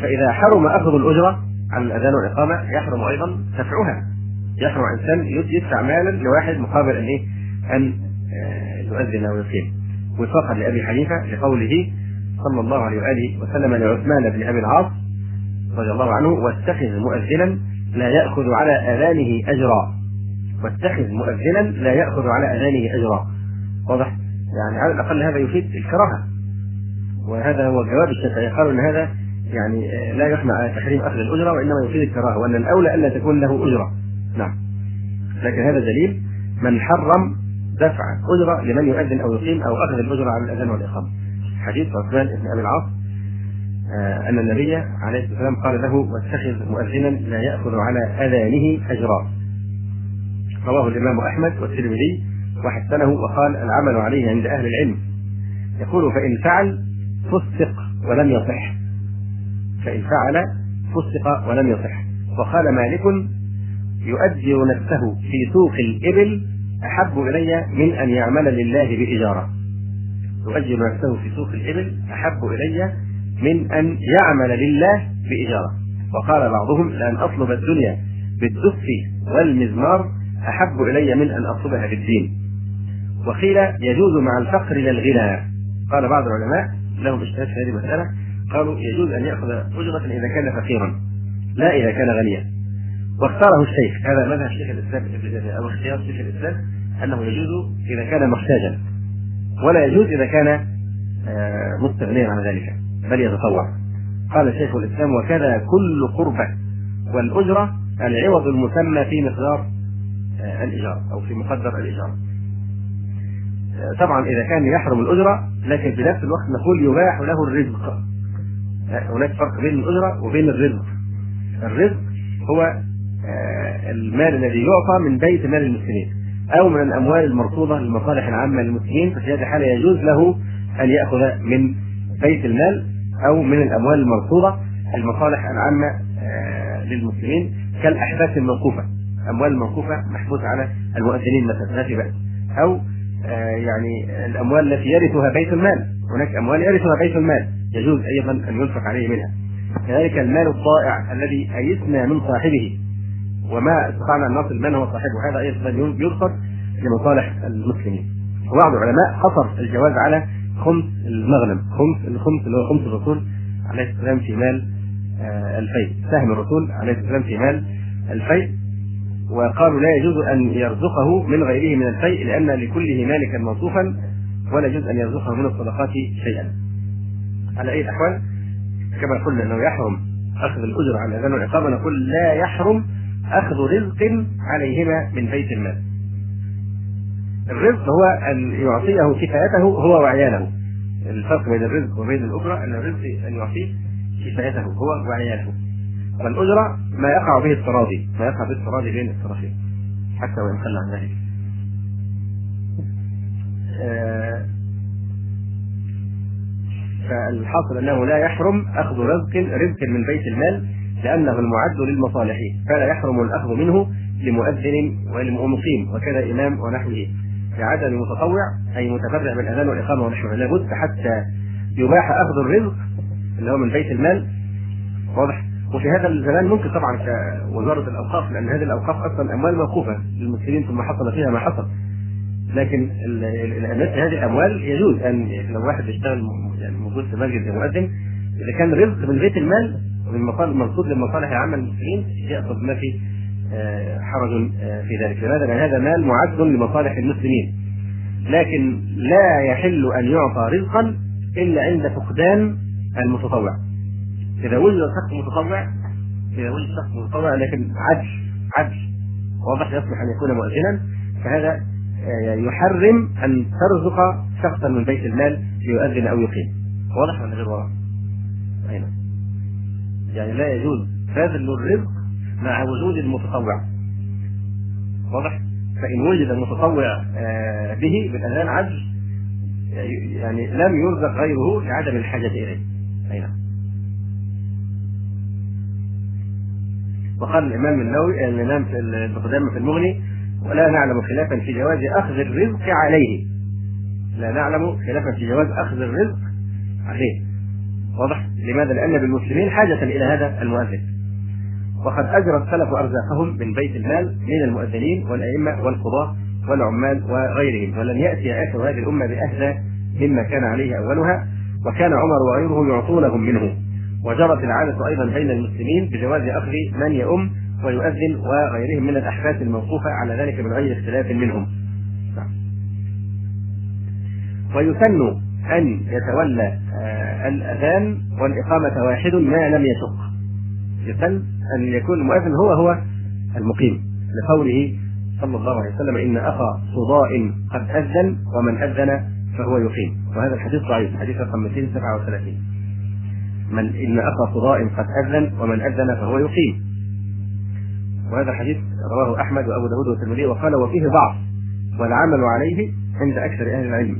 فإذا حرم أخذ الأجرة على الأذان والإقامة يحرم أيضا دفعها. يحرم إنسان يدفع مالا لواحد مقابل أن إيه؟ أن آه، يؤذن ويقيم. وفاقا لأبي حنيفة لقوله صلى الله عليه وآله وسلم لعثمان بن أبي العاص رضي الله عنه واتخذ مؤذنا لا يأخذ على أذانه أجرا واتخذ مؤذنا لا يأخذ على أذانه أجرا واضح؟ يعني على الأقل هذا يفيد الكراهة. وهذا هو جواب الشافعية قالوا أن هذا يعني لا يحمى على تحريم أخذ الأجرة وإنما يفيد الكراهة. وأن الأولى ألا تكون له أجرة. نعم. لكن هذا دليل من حرم دفع أجرة لمن يؤذن أو يقيم أو أخذ الأجرة على الأذان والإقامة. حديث عثمان بن أبي العاص آه، أن النبي عليه الصلاة والسلام قال له واتخذ مؤذنا لا يأخذ على أذانه أجرا. رواه الإمام أحمد والترمذي وحسنه وقال العمل عليه عند أهل العلم. يقول فإن فعل فسق ولم يصح. فإن فعل فسق ولم يصح. وقال مالك يؤجر نفسه في سوق الإبل أحب إلي من أن يعمل لله بإجارة. يؤجر نفسه في سوق الإبل أحب إلي من أن يعمل لله بإجارة. وقال بعضهم لأن أطلب الدنيا بالدف والمزمار أحب إلي من أن أطلبها بالدين. وقيل يجوز مع الفقر للغنى قال بعض العلماء لهم اجتهاد في هذه المسألة قالوا يجوز أن يأخذ أجرة إذا كان فقيرا لا إذا كان غنيا. واختاره الشيخ هذا مذهب شيخ الإسلام أو اختيار شيخ الإسلام أنه يجوز إذا كان محتاجا ولا يجوز إذا كان آه، مستغنيا عن ذلك بل يتطوع. قال شيخ الإسلام وكذا كل قربة والأجرة العوض المسمى في مقدار آه، الإيجار أو في مقدر الإيجار. طبعا إذا كان يحرم الأجرة لكن في نفس الوقت نقول يباح له الرزق. هناك فرق بين الأجرة وبين الرزق. الرزق هو آه، المال الذي يعطى من بيت مال المسلمين أو من الأموال المرصوده للمصالح العامة للمسلمين ففي هذه الحاله يجوز له أن يأخذ من بيت المال أو من الأموال المرصوده المصالح العامة آه، للمسلمين كالاحداث الموقوفة. أموال موقوفة محبوسه على المؤذنين مثلا ما في بأس. أو يعني الأموال التي يرثها بيت المال. هناك أموال يرثها بيت المال. يجوز أيضا أن ينفق عليه منها. كذلك المال الضائع الذي أيسنا من صاحبه. وما استطعنا أن نصل من هو صاحبه. هذا أيضا يرصد لمصالح المسلمين. وبعض العلماء حصر الجواز على خمس المغنم. خمس الخمس اللي هو خمس الرسول عليه السلام في مال آه، الفيء سهم الرسول عليه السلام في مال الفيء وقالوا لا يجوز أن يرزقه من غيره من الشيء لأن لكله مالكا موصوفا ولا يجوز أن يرزقه من الصدقات شيئا. على أي الأحوال؟ كما قلنا أنه يحرم أخذ الأجر على الأذان والإقامة نقول لا يحرم أخذ رزق عليهما من بيت المال. الرزق هو أن يعطيه كفايته هو وعياله. الفرق بين الرزق وبين الأجرة أن الرزق أن يعطيه كفايته هو وعياله. والأجرة ما يقع به التراضي ما يقع به التراضي بين الطرفين حتى وإن خلى عن ذلك. آه، فالحاصل أنه لا يحرم أخذ رزق رزق من بيت المال لأنه المعد للمصالح فلا يحرم الأخذ منه لمؤذن ولمقيم وكذا إمام ونحوه. لعدم متطوع أي متفرع بالأذان والإقامة ونحوه لابد حتى يباح أخذ الرزق اللي هو من بيت المال. واضح؟ وفي هذا الزمان ممكن طبعا كوزارة الأوقاف لأن هذه الأوقاف أصلا أموال موقوفة للمسلمين ثم حصل فيها ما حصل. لكن مثل هذه الأموال يجوز أن لو واحد يشتغل يعني موجود في مسجد مؤذن إذا كان رزق من بيت المال ومن مصالح منصوب للمصالح العامه للمسلمين ياخذ ما في آه، حرج آه، في ذلك. لماذا؟ لأن هذا مال معد لمصالح المسلمين. لكن لا يحل أن يعطى رزقا إلا عند فقدان المتطوع. إذا وجد شخص متطوع إذا وجد شخص متطوع لكن عدل عدل واضح يصلح أن يكون مؤذنا فهذا آه، يحرم أن ترزق شخصا من بيت المال ليؤذن أو يقيم. واضح ولا غير واضح؟ أين يعني لا يجوز بذل الرزق مع وجود المتطوع. واضح؟ فإن وجد المتطوع آه، به بالأذان عجز يعني لم يرزق غيره لعدم الحاجة إليه. أي نعم وقال الإمام النووي الإمام في القدامى في المغني ولا نعلم خلافا في جواز أخذ الرزق عليه. لا نعلم خلافا في جواز أخذ الرزق عليه. واضح؟ لماذا؟ لأن بالمسلمين حاجة إلى هذا المؤذن. وقد أجرى السلف أرزاقهم من بيت المال من المؤذنين والأئمة والقضاة والعمال وغيرهم ولم يأتي آخر هذه الأمة بأهدى مما كان عليه أولها وكان عمر وغيره يعطونهم منه. وجرت العادة أيضا بين المسلمين بجواز أخذ من يؤم ويؤذن وغيرهم من الأحداث الموقوفة على ذلك من غير اختلاف منهم. ويسن أن يتولى آه، الأذان والإقامة واحد ما لم يشق. يسن أن يكون المؤذن هو هو المقيم لقوله صلى الله عليه وسلم إن أخا صداء قد أذن ومن أذن فهو يقيم. وهذا الحديث ضعيف حديث رقم 237 من إن أخا صداء قد أذن ومن أذن فهو يقيم. وهذا الحديث رواه أحمد وأبو داود والترمذي وقال وفيه ضعف والعمل عليه عند أكثر أهل العلم.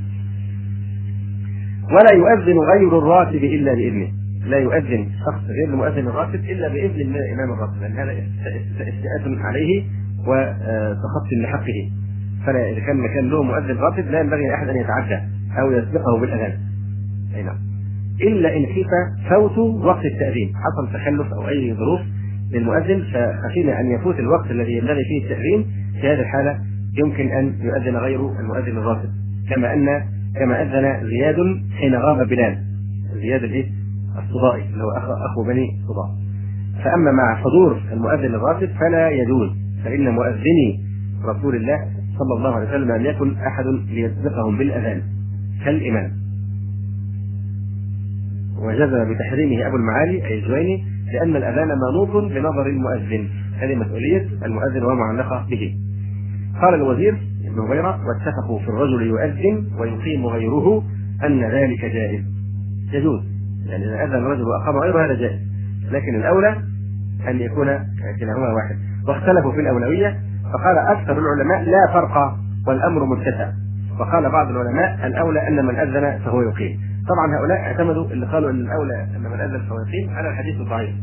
ولا يؤذن غير الراتب إلا بإذنه. لا يؤذن شخص غير المؤذن الراتب إلا بإذن من الإمام الراتب. لأن هذا استئاءة عليه وتخطي لحقه. فلا إذا كان مكان له مؤذن راتب لا ينبغي لأحد أن يتعدى أو يسبقه بالأذان. أي نعم. إلا إن خيف فوت وقت التأذين. حصل تخلف أو أي ظروف للمؤذن فخشينا أن يفوت الوقت الذي ينبغي فيه التأذين. في هذه الحالة يمكن أن يؤذن غير المؤذن الراتب كما أن كما أذن زياد حين غاب بلال. زياد الإيه؟ الصدائي اللي هو أخو بني صداع فأما مع حضور المؤذن الراتب فلا يجوز. فإن مؤذني رسول الله صلى الله عليه وسلم لم يكن أحد ليسبقهم بالأذان. كالإمام. وجزم بتحريمه أبو المعالي أي الجويني لأن الأذان منوط بنظر المؤذن هذه مسؤولية المؤذن ومعلقة به. قال الوزير ابن هريرة واتفقوا في الرجل يؤذن ويقيم غيره أن ذلك جائز. يجوز يعني إذا أذن الرجل وأقام غيره هذا جائز. لكن الأولى أن يكون كلاهما واحد. واختلفوا في الأولوية فقال أكثر العلماء لا فرق والأمر متسع. وقال بعض العلماء الأولى أن من أذن فهو يقيم. طبعا هؤلاء اعتمدوا اللي قالوا إن الأولى إن من فهو يقيم على الحديث الضعيف.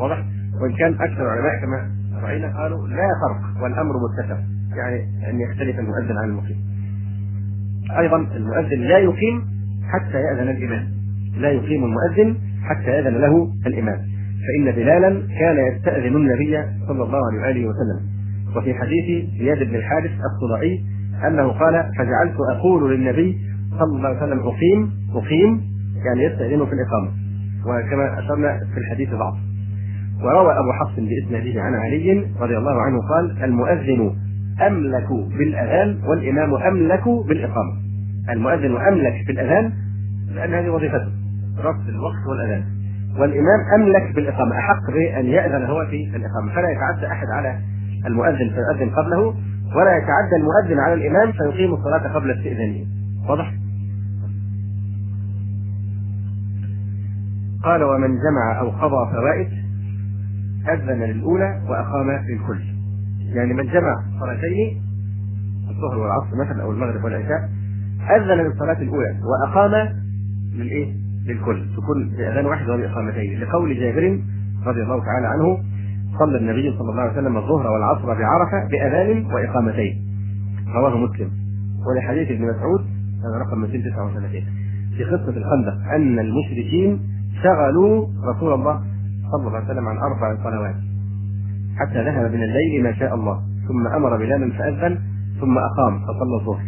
واضح؟ وإن كان أكثر العلماء كما رأينا قالوا لا فرق والأمر متسع يعني أن يختلف المؤذن عن المقيم. أيضا المؤذن لا يقيم حتى يأذن الإمام. لا يقيم المؤذن حتى يأذن له الإمام. فإن بلالا كان يستأذن النبي صلى الله عليه وآله وسلم. وفي حديث زياد بن الحارث الصدائي أنه قال فجعلت أقول للنبي صلى الله عليه وسلم أقيم أقيم يعني يستأذن في الإقامة. وكما أشرنا في الحديث ضعف وروى أبو حفص بإسناده عن علي رضي الله عنه قال المؤذن أملك بالأذان والإمام أملك بالإقامة. المؤذن أملك بالأذان لأن هذه وظيفته ربط الوقت والأذان. والإمام أملك بالإقامة أحق بأن يأذن هو في الإقامة. فلا يتعدى أحد على المؤذن فيؤذن قبله ولا يتعدى المؤذن على الإمام فيقيم الصلاة قبل استئذانه. واضح؟ قال ومن جمع أو قضى فوائد أذن للأولى وأقام للكل. يعني من جمع صلاتين الظهر والعصر مثلا أو المغرب والعشاء أذن للصلاة الأولى وأقام للإيه؟ للكل. تكون بأذان واحد وبإقامتين لقول جابر رضي الله تعالى عنه صلى النبي صلى الله عليه وسلم الظهر والعصر بعرفة بأذان وإقامتين. رواه مسلم. ولحديث ابن مسعود هذا رقم 239 في قصة الخندق أن المشركين شغلوا رسول الله صلى الله عليه وسلم عن أربع صلوات حتى ذهب من الليل ما شاء الله ثم أمر بلالا فأذن ثم أقام فصلى الظهر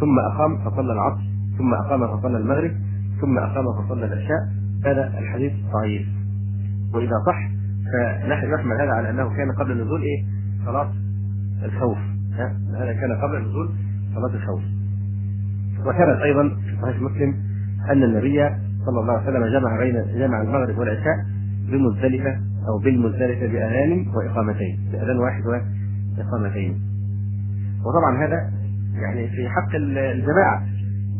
ثم أقام فصلى العصر ثم أقام فصلى المغرب ثم أقام فصلى العشاء هذا الحديث ضعيف وإذا صح فنحن نحمل هذا على أنه كان قبل نزول إيه؟ صلاة الخوف. هذا كان قبل نزول صلاة الخوف. وثبت أيضا في صحيح مسلم أن النبي صلى الله عليه وسلم جمع بين جمع المغرب والعشاء بمزدلفة أو بالمزدلفة بأذان وإقامتين بأذان واحد وإقامتين. وطبعا هذا يعني في حق الجماعة.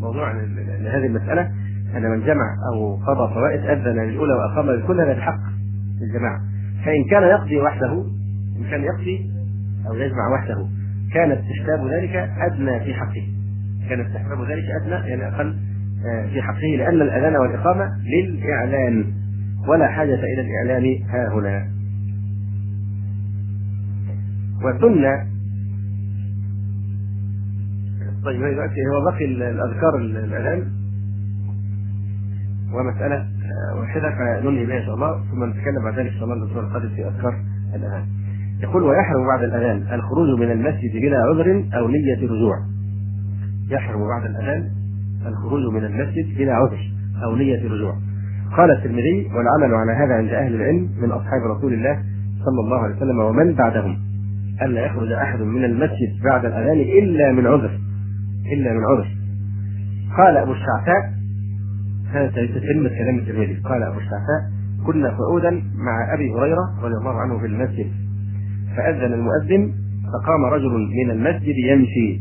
موضوع لهذه المسألة أن من جمع أو قضى فوائد أذن للأولى وأقام للكل هذا الحق الجماعة فإن كان يقضي وحده إن كان يقضي أو يجمع وحده كان استحباب ذلك أدنى في حقه. كان استحباب ذلك أدنى يعني آه، في حقه لأن الأذان والإقامة للإعلان ولا حاجة إلى الإعلان ها هنا. وسنة طيب دلوقتي هو بقي الأذكار الأذان ومسألة آه، واحدة فننهي بها إن شاء الله ثم نتكلم بعد ذلك إن شاء الله الأسبوع القادم في أذكار الأذان. يقول ويحرم بعد الأذان الخروج من المسجد بلا عذر أو نية رجوع يحرم بعد الأذان الخروج من المسجد بلا عذر أو نية رجوع قال الترمذي والعمل على هذا عند أهل العلم من أصحاب رسول الله صلى الله عليه وسلم ومن بعدهم. ألا يخرج أحد من المسجد بعد الأذان إلا من عذر إلا من عذر. قال أبو الشعثاء هذا تتم كلام الترمذي. قال أبو الشعثاء كنا قعودا مع أبي هريرة رضي الله عنه في المسجد. فأذن المؤذن فقام رجل من المسجد يمشي.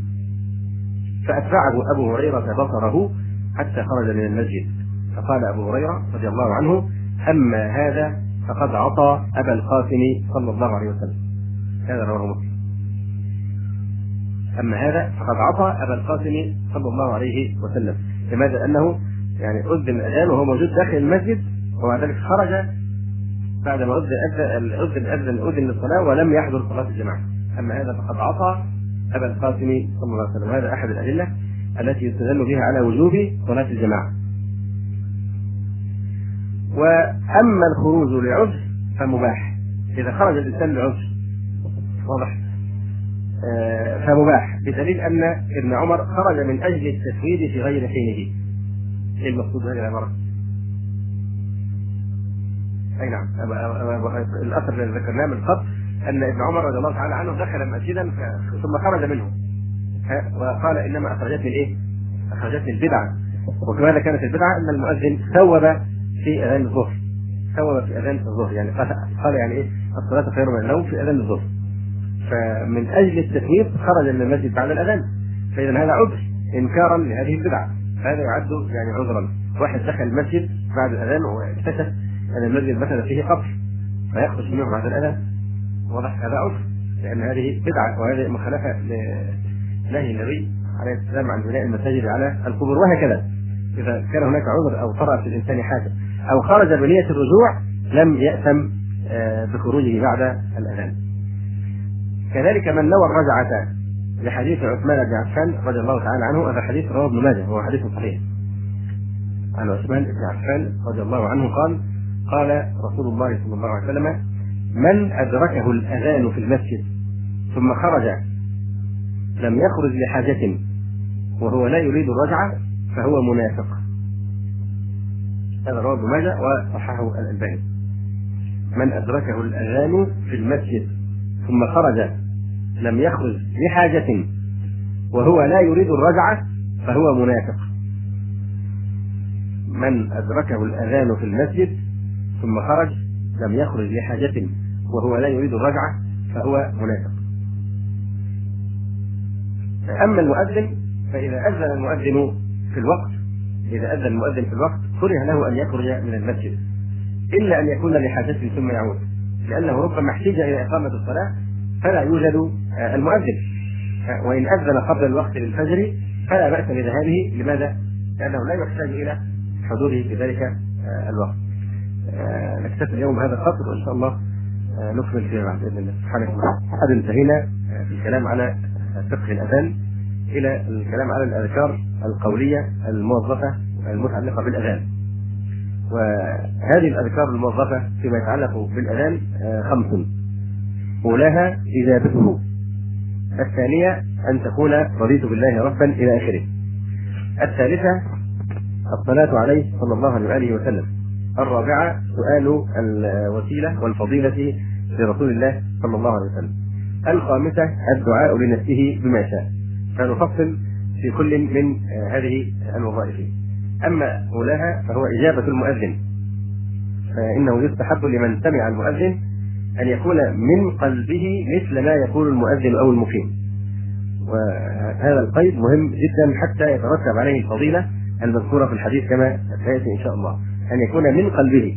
فأتبعه أبو هريرة بصره حتى خرج من المسجد. فقال أبو هريرة رضي الله عنه أما هذا فقد عصى أبا القاسم صلى الله عليه وسلم. هذا رواه مسلم. أما هذا فقد عصى أبا القاسم صلى الله عليه وسلم. لماذا؟ أنه يعني أذن الأذان وهو موجود داخل المسجد ومع ذلك خرج بعد ما أذن أذن أذن للصلاة ولم يحضر صلاة الجماعة. أما هذا فقد عصى أبا القاسم صلى الله عليه وسلم. هذا أحد الأدلة التي يستدل بها على وجوب صلاة الجماعة. وأما الخروج لعذر فمباح. إذا خرج الإنسان لعذر واضح؟ آه، فمباح. بدليل أن ابن عمر خرج من أجل التسويد في غير حينه. إيه المقصود بهذه العبارة؟ أي نعم. الأثر الذي ذكرناه من قبل أن ابن عمر رضي الله تعالى عنه دخل مسجدا ثم خرج منه. وقال إنما أخرجتني الإيه؟ أخرجتني البدعة. وكما كانت البدعة؟ أن المؤذن ثوب في أذان الظهر. ثوب في أذان الظهر. يعني قال يعني إيه؟ الصلاة خير من النوم في أذان الظهر. فمن أجل التثويب خرج من المسجد بعد الأذان. فإذا هذا عذر إنكارا لهذه البدعة. هذا يعد يعني عذرا. واحد دخل المسجد بعد الأذان واكتشف أن المسجد مثلا فيه قبر فيخرج منه بعد الأذان. واضح هذا عذر لأن هذه بدعة وهذه مخالفة لنهي النبي عليه السلام عن بناء المساجد على القبور وهكذا. إذا كان هناك عذر أو طرأ في الإنسان حاجة أو خرج بنية الرجوع لم ياثم آه، بخروجه بعد الأذان. كذلك من نوى الرجعة لحديث عثمان بن عفان رضي الله تعالى عنه هذا حديث رواه ابن ماجه وهو حديث صحيح. عن عثمان بن عفان رضي الله عنه قال قال رسول الله صلى الله عليه وسلم من أدركه الأذان في المسجد ثم خرج لم يخرج لحاجة وهو لا يريد الرجعة فهو منافق. هذا رواه ماجه وصححه الألباني. من أدركه الأذان في المسجد ثم خرج لم يخرج لحاجة وهو لا يريد الرجعة فهو منافق. من أدركه الأذان في المسجد ثم خرج لم يخرج لحاجة وهو لا يريد الرجعة فهو منافق أما المؤذن فإذا أذن المؤذن في الوقت إذا أذن المؤذن في الوقت كره له أن يخرج من المسجد إلا أن يكون لحاجة ثم يعود لأنه ربما احتاج إلى إقامة الصلاة فلا يوجد المؤذن وإن أذن قبل الوقت للفجر فلا بأس بذهابه لماذا؟ لأنه لا يحتاج إلى حضوره في ذلك الوقت. نكتفي اليوم بهذا القدر وإن شاء الله نكمل فيما بعد بإذن الله. وتعالى. قد انتهينا في الكلام على فقه الأذان إلى الكلام على الأذكار القولية الموظفة المتعلقة بالأذان. وهذه الأذكار الموظفة فيما يتعلق بالأذان خمس. أولاها إجابته. الثانية أن تكون رضيت بالله ربا إلى آخره. الثالثة الصلاة عليه صلى الله عليه وسلم. الرابعة سؤال الوسيلة والفضيلة لرسول الله صلى الله عليه وسلم. الخامسة الدعاء لنفسه بما شاء. فنفصل في كل من هذه الوظائف. أما أولاها فهو إجابة المؤذن. فإنه يستحب لمن سمع المؤذن أن يكون من قلبه مثل ما يقول المؤذن أو المقيم. وهذا القيد مهم جدا حتى يترتب عليه الفضيلة المذكورة في الحديث كما سيأتي إن شاء الله. أن يكون من قلبه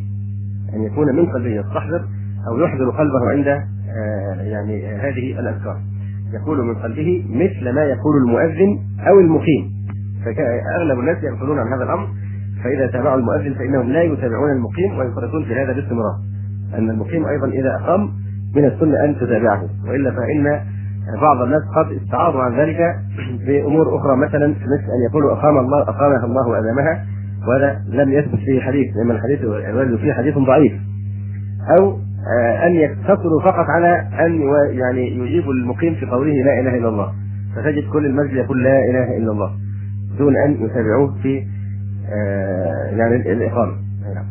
أن يكون من قلبه يستحضر أو يحضر قلبه عند آه، يعني هذه الأذكار. يقول من قلبه مثل ما يقول المؤذن أو المقيم. فاغلب الناس يغفلون عن هذا الأمر فإذا تابعوا المؤذن فإنهم لا يتابعون المقيم ويفرطون في هذا باستمرار. أن المقيم أيضا إذا أقام من السنة أن تتابعه وإلا فإن بعض الناس قد استعاضوا عن ذلك بأمور أخرى. مثلا مثل أن يقولوا أقام الله أقامها الله وادامها وهذا لم يثبت فيه حديث لأن الحديث الوارد فيه حديث ضعيف. أو آه، أن يقتصروا فقط على أن يعني يجيب المقيم في قوله لا إله إلا الله. فتجد كل المسجد يقول لا إله إلا الله دون أن يتابعوه في آه، يعني الإقامة. نعم.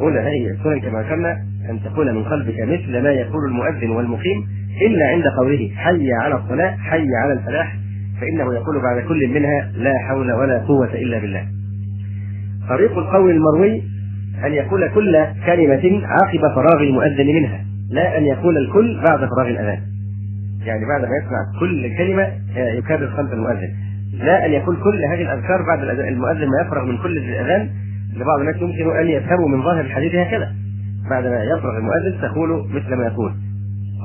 أولى هذه السنن كما ذكرنا أن تكون من قلبك مثل ما يقول المؤذن والمقيم إلا عند قوله حي على الصلاة حي على الفلاح فإنه يقول بعد كل منها لا حول ولا قوة إلا بالله. طريق القول المروي أن يقول كل كلمة عقب فراغ المؤذن منها لا أن يقول الكل بعد فراغ الأذان. يعني بعد ما يسمع كل كلمة آه، يكرر خلف المؤذن. لا أن يقول كل هذه الأذكار بعد المؤذن ما يفرغ من كل الأذان. لبعض الناس يمكن أن يفهموا من ظاهر الحديث هكذا. بعد ما يفرغ المؤذن تقول مثل ما يقول.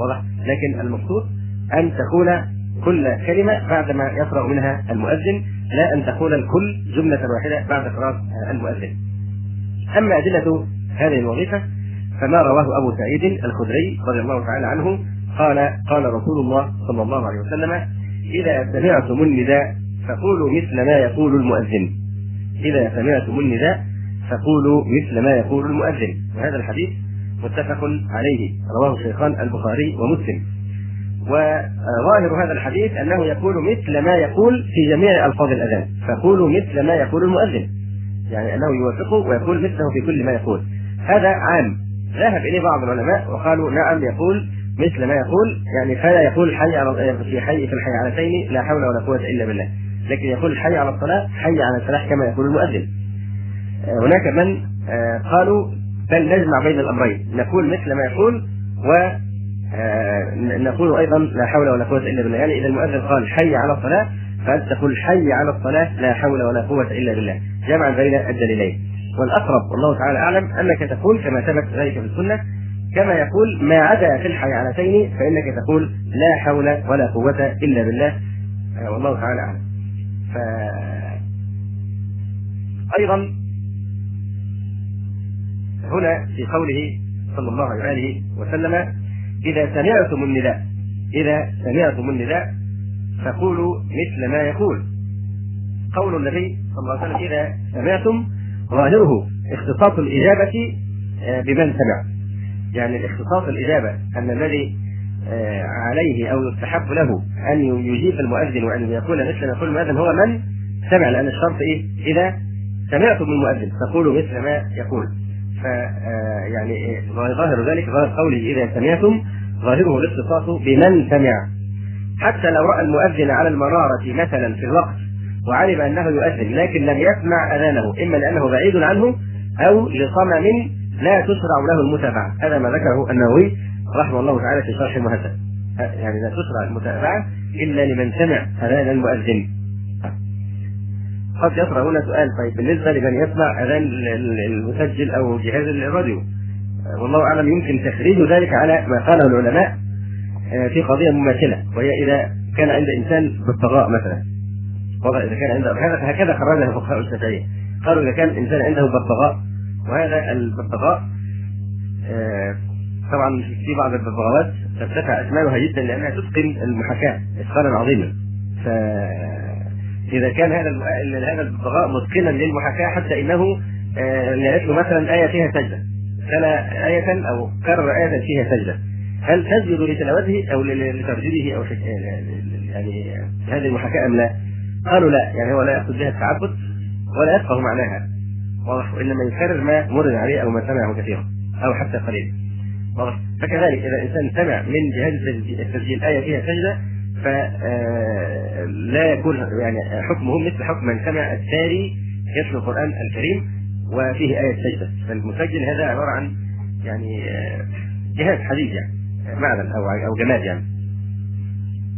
واضح؟ لكن المقصود أن تقول كل كلمة بعدما يفرغ منها المؤذن لا أن تقول الكل جملة واحدة بعد فراغ المؤذن. أما أدلة هذه الوظيفة فما رواه أبو سعيد الخدري رضي الله تعالى عنه قال قال رسول الله صلى الله عليه وسلم إذا سمعتم النداء فقولوا مثل ما يقول المؤذن. إذا سمعتم النداء فقولوا مثل ما يقول المؤذن. وهذا الحديث متفق عليه رواه الشيخان البخاري ومسلم. وظاهر هذا الحديث أنه يقول مثل ما يقول في جميع ألفاظ الأذان. فقولوا مثل ما يقول المؤذن. يعني أنه يوافقه ويقول مثله في كل ما يقول. هذا عام. ذهب إليه بعض العلماء وقالوا نعم يقول مثل ما يقول. يعني فلا يقول حي على في حي في الحيعلتين لا حول ولا قوة إلا بالله. لكن يقول حي على الصلاة حي على الفلاح كما يقول المؤذن. هناك من آه، قالوا بل نجمع بين الأمرين. نقول مثل ما يقول و نقول أيضا لا حول ولا قوة إلا بالله. يعني إذا المؤذن قال حي على الصلاة فأنت تقول حي على الصلاة لا حول ولا قوة إلا بالله. جمعا بين الدليلين. والأقرب والله تعالى أعلم أنك تقول كما ثبت ذلك في السنة كما يقول ما عدا في الحيعلتين فإنك تقول لا حول ولا قوة إلا بالله. آه، والله تعالى أعلم. ف أيضا هنا في قوله صلى الله عليه وسلم إذا سمعتم النداء إذا سمعتم النداء فقولوا مثل ما يقول. قول النبي صلى الله عليه وسلم إذا سمعتم ظاهره اختصاص الإجابة آه، بمن سمع. يعني الاختصاص الإجابة أن الذي آه، عليه أو يستحب له أن يجيب المؤذن وأن يقول مثل ما يقول المؤذن هو من سمع لأن الشرط إيه؟ إذا سمعتم المؤذن فقولوا مثل ما يقول. ف آه، يعني ظاهر ذلك ظاهر قوله إذا سمعتم ظاهره الاختصاص بمن سمع. حتى لو رأى المؤذن على المرارة مثلا في الوقت وعلم أنه يؤذن لكن لم يسمع أذانه إما لأنه بعيد عنه أو لصمم لا تشرع له المتابعة. هذا ما ذكره النووي رحمه الله تعالى في شرح المهذب يعني لا تشرع المتابعة إلا لمن سمع أذان المؤذن. قد يطرأ هنا سؤال. طيب بالنسبة لمن يسمع اذان المسجل أو جهاز الراديو والله أعلم يمكن تخريج ذلك على ما قاله العلماء آه، في قضية مماثلة وهي إذا كان عند إنسان بالطغاء مثلا. وضع إذا كان عنده هكذا خرجها فقهاء الشافعية. قالوا إذا كان إنسان عنده ببغاء وهذا الببغاء آه، طبعا في بعض الببغاوات ترتفع اثمانها جدا لأنها تتقن المحاكاة إتقانا عظيما. ف إذا كان هذا هذا البغاء متقنا للمحاكاة حتى إنه لقيت آه، له مثلا آية فيها سجدة. تلا آية أو كرر آية فيها سجدة. هل تسجد لتلاوته أو لترجيله أو يعني هذه المحاكاة أم لا؟ قالوا لا يعني هو لا يقصد بها التعبد ولا يفقه معناها. واضح؟ وإنما يكرر ما مر عليه أو ما سمعه كثيرا أو حتى قليلا. واضح؟ فكذلك إذا الانسان سمع من جهاز التسجيل آية فيها سجدة فلا يكون يعني حكمه مثل حكم من سمع التالي يتلو القرآن الكريم وفيه آية سجدة. فالمسجل هذا عبارة عن يعني جهاز حديد يعني معدن أو أو جماد يعني.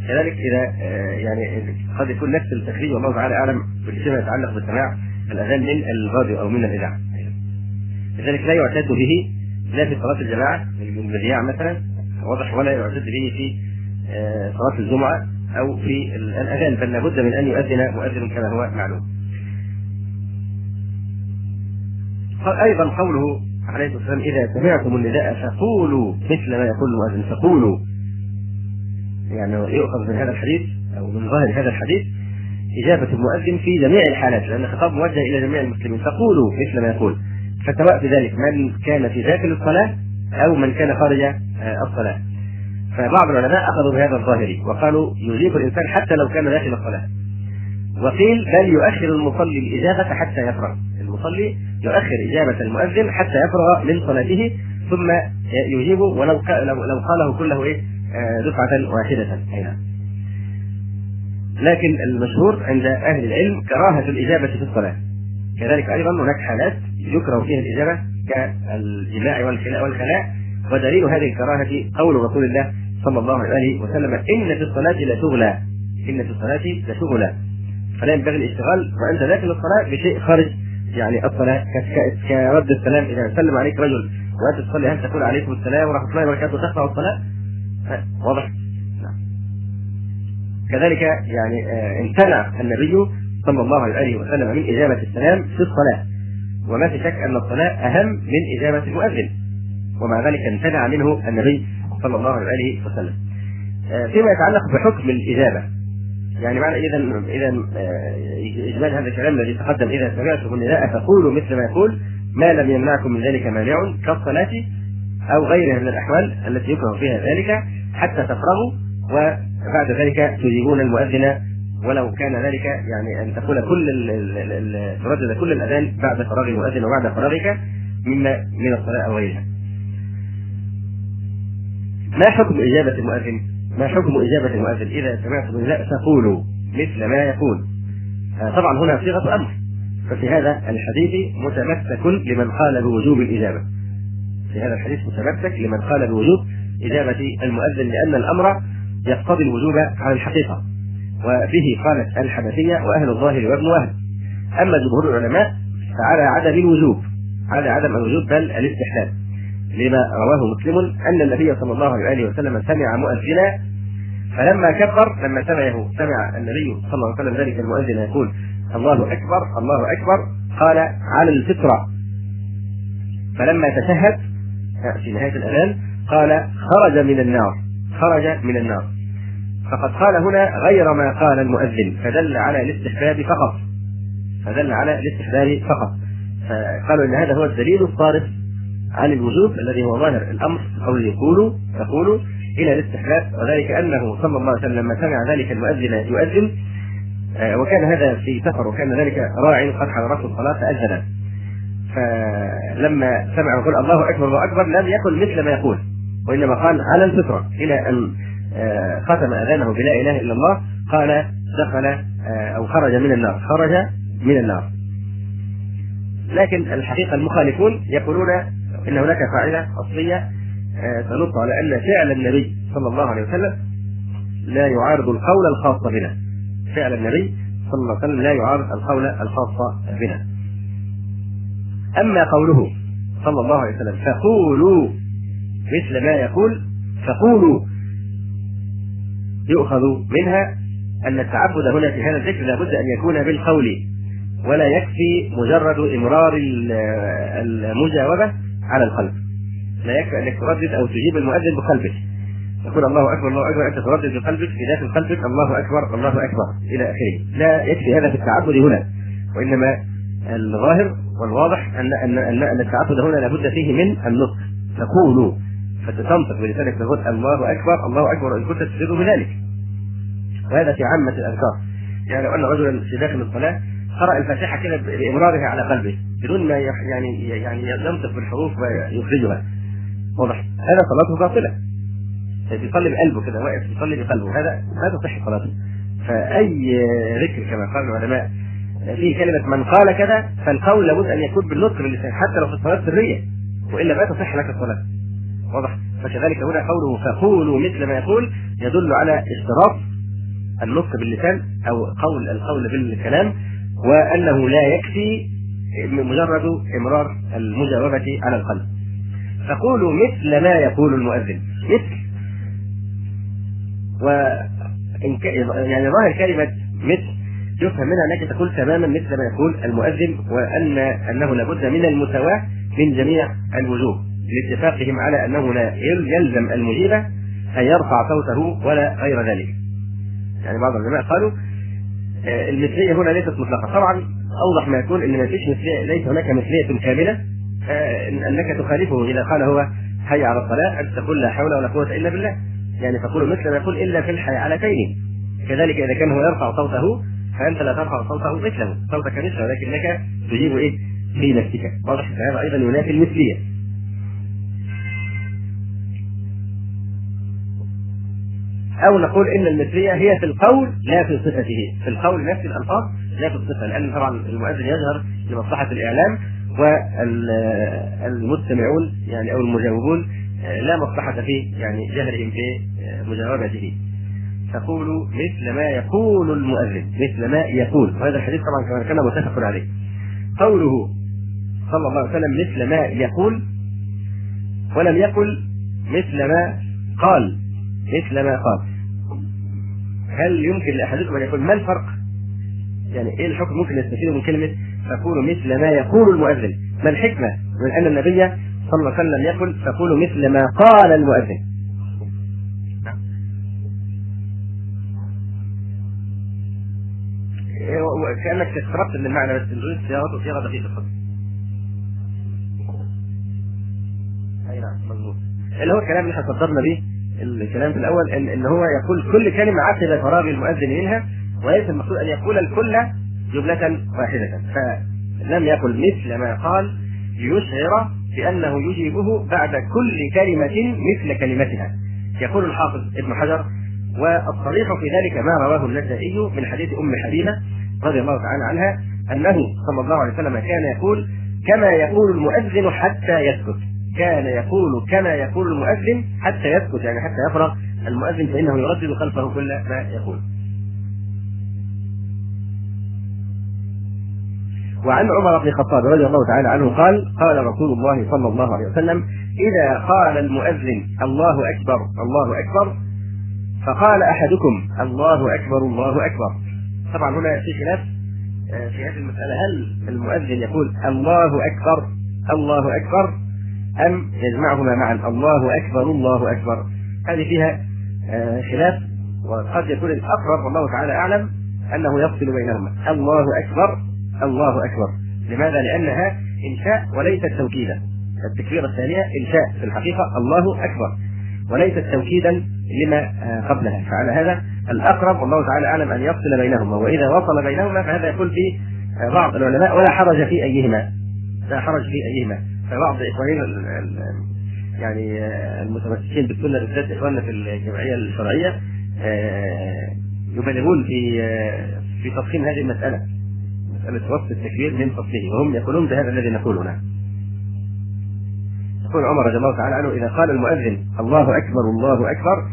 كذلك إذا يعني قد يكون نفس التخريج والله تعالى أعلم في فيما يتعلق بسماع الأذان من الراديو أو من الإذاعة. لذلك لا يعتد به لا في صلاة الجماعة المذياع مثلا واضح ولا يعتد به في آه، صلاة الجمعة أو في الأذان بل لابد من أن يؤذن مؤذن كما هو معلوم. أيضا قوله عليه الصلاة والسلام إذا سمعتم النداء فقولوا مثل ما يقول المؤذن فقولوا. يعني يؤخذ من هذا الحديث أو من ظاهر هذا الحديث إجابة المؤذن في جميع الحالات لأن الخطاب موجه إلى جميع المسلمين فقولوا مثل ما يقول. فسواء ذلك من كان في داخل الصلاة أو من كان خارج آه، الصلاة. فبعض العلماء أخذوا بهذا الظاهري وقالوا يجيب الإنسان حتى لو كان داخل الصلاة. وقيل بل يؤخر المصلي الإجابة حتى يفرغ المصلي يؤخر إجابة المؤذن حتى يفرغ من صلاته ثم يجيب ولو لو قاله كله إيه؟ آه، دفعة واحدة. أي نعم. لكن المشهور عند أهل العلم كراهة الإجابة في الصلاة. كذلك أيضا هناك حالات يكره فيها الإجابة كالجماع والخلاء ودليل هذه الكراهة قول رسول الله صلى الله عليه وسلم إن في الصلاة لشغلا إن في الصلاة لشغلا فلا ينبغي الاشتغال. وأنت داخل الصلاة بشيء خارج. يعني الصلاة كرد السلام. إذا سلم عليك رجل وأنت تصلي هل تقول عليكم السلام ورحمة الله وبركاته تقطع الصلاة؟ واضح؟ كذلك يعني آه، امتنع النبي صلى الله عليه وسلم من إجابة السلام في الصلاة. وما في شك أن الصلاة أهم من إجابة المؤذن. ومع ذلك امتنع منه النبي صلى الله عليه وسلم آه، فيما يتعلق بحكم الإجابة يعني معنى إذا إذا آه، إجمال هذا الكلام الذي تقدم إذا سمعتم النداء فقولوا مثل ما يقول ما لم يمنعكم من ذلك مانع كالصلاة أو غيرها من الأحوال التي يكره فيها ذلك حتى تفرغوا وبعد ذلك تجيبون المؤذن ولو كان ذلك يعني أن تقول كل تردد كل الأذان بعد فراغ المؤذن وبعد فراغك مما من الصلاة أو غيرها. ما حكم إجابة المؤذن؟ ما حكم إجابة المؤذن إذا سمعتم النداء فقولوا مثل ما يقول. آه، طبعا هنا صيغة أمر ففي هذا الحديث متمسك لمن قال بوجوب الإجابة. في هذا الحديث متمسك لمن قال بوجوب إجابة المؤذن لأن الأمر يقتضي الوجوب على الحقيقة وبه قالت الحنفية وأهل الظاهر وابن وهب أما جمهور العلماء فعلى عدم الوجوب على عدم الوجوب بل الاستحلال لما رواه مسلم أن النبي صلى الله عليه وسلم سمع مؤذنا فلما كبر لما سمعه سمع النبي صلى الله عليه وسلم ذلك المؤذن يقول الله أكبر الله أكبر. قال على الفطرة. فلما تشهد في نهاية الأذان قال خرج من النار خرج من النار. فقد قال هنا غير ما قال المؤذن فدل على الاستحباب فقط. فدل على الاستحباب فقط. فقالوا إن هذا هو الدليل الصارف عن الوجوب الذي هو ظاهر الأمر قول يقول يقول إلى الاستحباب وذلك أنه صلى الله عليه وسلم لما سمع ذلك المؤذن يؤذن آه، وكان هذا في سفر وكان ذلك راع قد حضرته الصلاة فأذن. فلما سمع يقول الله أكبر الله أكبر لم يقل مثل ما يقول وإنما قال على الفطرة إلى أن آه، ختم أذانه بلا إله إلا الله قال دخل آه، أو خرج من النار خرج من النار. لكن الحقيقة المخالفون يقولون إن هناك قاعدة أصلية آه، تنص على ان فعل النبي صلى الله عليه وسلم لا يعارض القول الخاص بنا. فعل النبي صلى الله عليه وسلم لا يعارض القول الخاص بنا. أما قوله صلى الله عليه وسلم فقولوا مثل ما يقول فقولوا يؤخذ منها أن التعبد هنا في هذا الذكر لابد أن يكون بالقول ولا يكفي مجرد إمرار المجاوبة على القلب. لا يكفي أنك تردد أو تجيب المؤذن بقلبك. تقول الله أكبر الله أكبر أنت تردد بقلبك في داخل قلبك الله أكبر الله أكبر إلى آخره. لا يكفي هذا في التعبد هنا. وإنما الظاهر والواضح أن أن أن التعبد هنا لابد فيه من النطق. تقول فتنطق بلسانك تقول الله أكبر الله أكبر إن كنت تشهد بذلك. وهذا في عامة الأذكار. يعني لو أن رجلا في داخل الصلاة قرأ الفاتحة كده بإمرارها على قلبه بدون ما يعني يعني ينطق بالحروف ويخرجها. واضح. هذا صلاته باطلة. بيصلي بقلبه كده واقف يصلي بقلبه. هذا لا تصح صلاته. فأي ذكر كما قال العلماء فيه كلمة من قال كذا فالقول لابد أن يكون بالنطق باللسان حتى لو في الصلاة السرية وإلا ما تصح لك الصلاة. واضح. فكذلك هنا قوله فقولوا مثل ما يقول يدل على اشتراط النطق باللسان أو قول القول بالكلام وأنه لا يكفي مجرد إمرار المجاوبه على القلب. تقول مثل ما يقول المؤذن. مثل. و يعني ظاهر كلمة مثل يفهم منها أنك تقول تماما مثل ما يقول المؤذن وان أنه لابد من المساواة من جميع الوجوه لاتفاقهم على أنه لا يلزم المجيب أن يرفع صوته ولا غير ذلك. يعني بعض العلماء قالوا المثلية هنا ليست مطلقة، طبعا أوضح ما يكون إن ما فيش مثلية ليس هناك مثلية كاملة آه، أنك تخالفه. إذا قال هو حي على الصلاة أن تقول لا حول ولا قوة إلا بالله. يعني تقول مثل ما يقول إلا في الحيعلتين. كذلك إذا كان هو يرفع صوته فأنت لا ترفع صوته مثله. صوتك مثله ولكنك تجيب إيه؟ في نفسك واضح؟ هذا أيضا ينافي المثلية. أو نقول إن المثليه هي في القول لا في صفته. في القول نفس الألفاظ لا في الصفة لأن طبعا المؤذن يظهر لمصلحه الإعلام والمستمعون يعني أو المجاوبون لا مصلحة في يعني جهرهم في مجاوبته. تقول مثل ما يقول المؤذن مثل ما يقول. وهذا الحديث طبعا كما كان متفق عليه. قوله صلى الله عليه وسلم مثل ما يقول ولم يقل مثل ما قال. مثل ما قال هل يمكن لأحدكم أن يقول ما الفرق؟ يعني إيه الحكم ممكن نستفيده من كلمة تقول مثل ما يقول المؤذن؟ ما الحكمة من أن النبي صلى الله عليه وسلم يقول تقول مثل ما قال المؤذن؟ كأنك استغربت من المعنى بس نريد صياغته صياغة دقيقة خالص. أي نعم مظبوط. اللي هو الكلام اللي إحنا صدرنا به الكلام في الأول ان, إن هو يقول كل كلمة عقب فراغ المؤذن منها وليس المقصود أن يقول الكل جملة واحدة. فلم يقل مثل ما قال ليشعر بأنه يجيبه بعد كل كلمة مثل كلمتها. يقول الحافظ ابن حجر والصريح في ذلك ما رواه النسائي من حديث أم حبيبة رضي الله تعالى عنها أنه صلى الله عليه وسلم كان يقول كما يقول المؤذن حتى يسكت. كان يقول كما يقول المؤذن حتى يسكت يعني حتى يفرغ المؤذن فإنه يردد خلفه كل ما يقول. وعن عمر بن الخطاب رضي الله تعالى عنه قال قال رسول الله صلى الله عليه وسلم إذا قال المؤذن الله أكبر الله أكبر فقال أحدكم الله أكبر الله أكبر. طبعا هنا في خلاف آه، في هذه المسألة هل المؤذن يقول الله أكبر الله أكبر؟ أم يجمعهما معا. الله أكبر الله أكبر. هذه فيها آه، خلاف وقد يكون الأقرب والله تعالى أعلم أنه يفصل بينهما. الله أكبر الله أكبر. لماذا؟ لأنها إنشاء وليست توكيدا. التكبيرة الثانية إنشاء. في الحقيقة الله أكبر. وليست توكيدا لما آه، قبلها. فعلى هذا الأقرب والله تعالى أعلم أن يفصل بينهما. وإذا وصل بينهما فهذا يقول في آه، بعض العلماء ولا حرج في أيهما. لا حرج في أيهما. فبعض إخواننا يعني آه، المتمسكين بالسنة بالذات إخواننا في الجمعية الشرعية يبالغون في في تضخيم هذه المسألة مسألة وصف التكبير من فصله وهم يقولون بهذا الذي نقوله نعم يقول عمر رضي الله تعالى عنه إذا قال المؤذن الله أكبر الله أكبر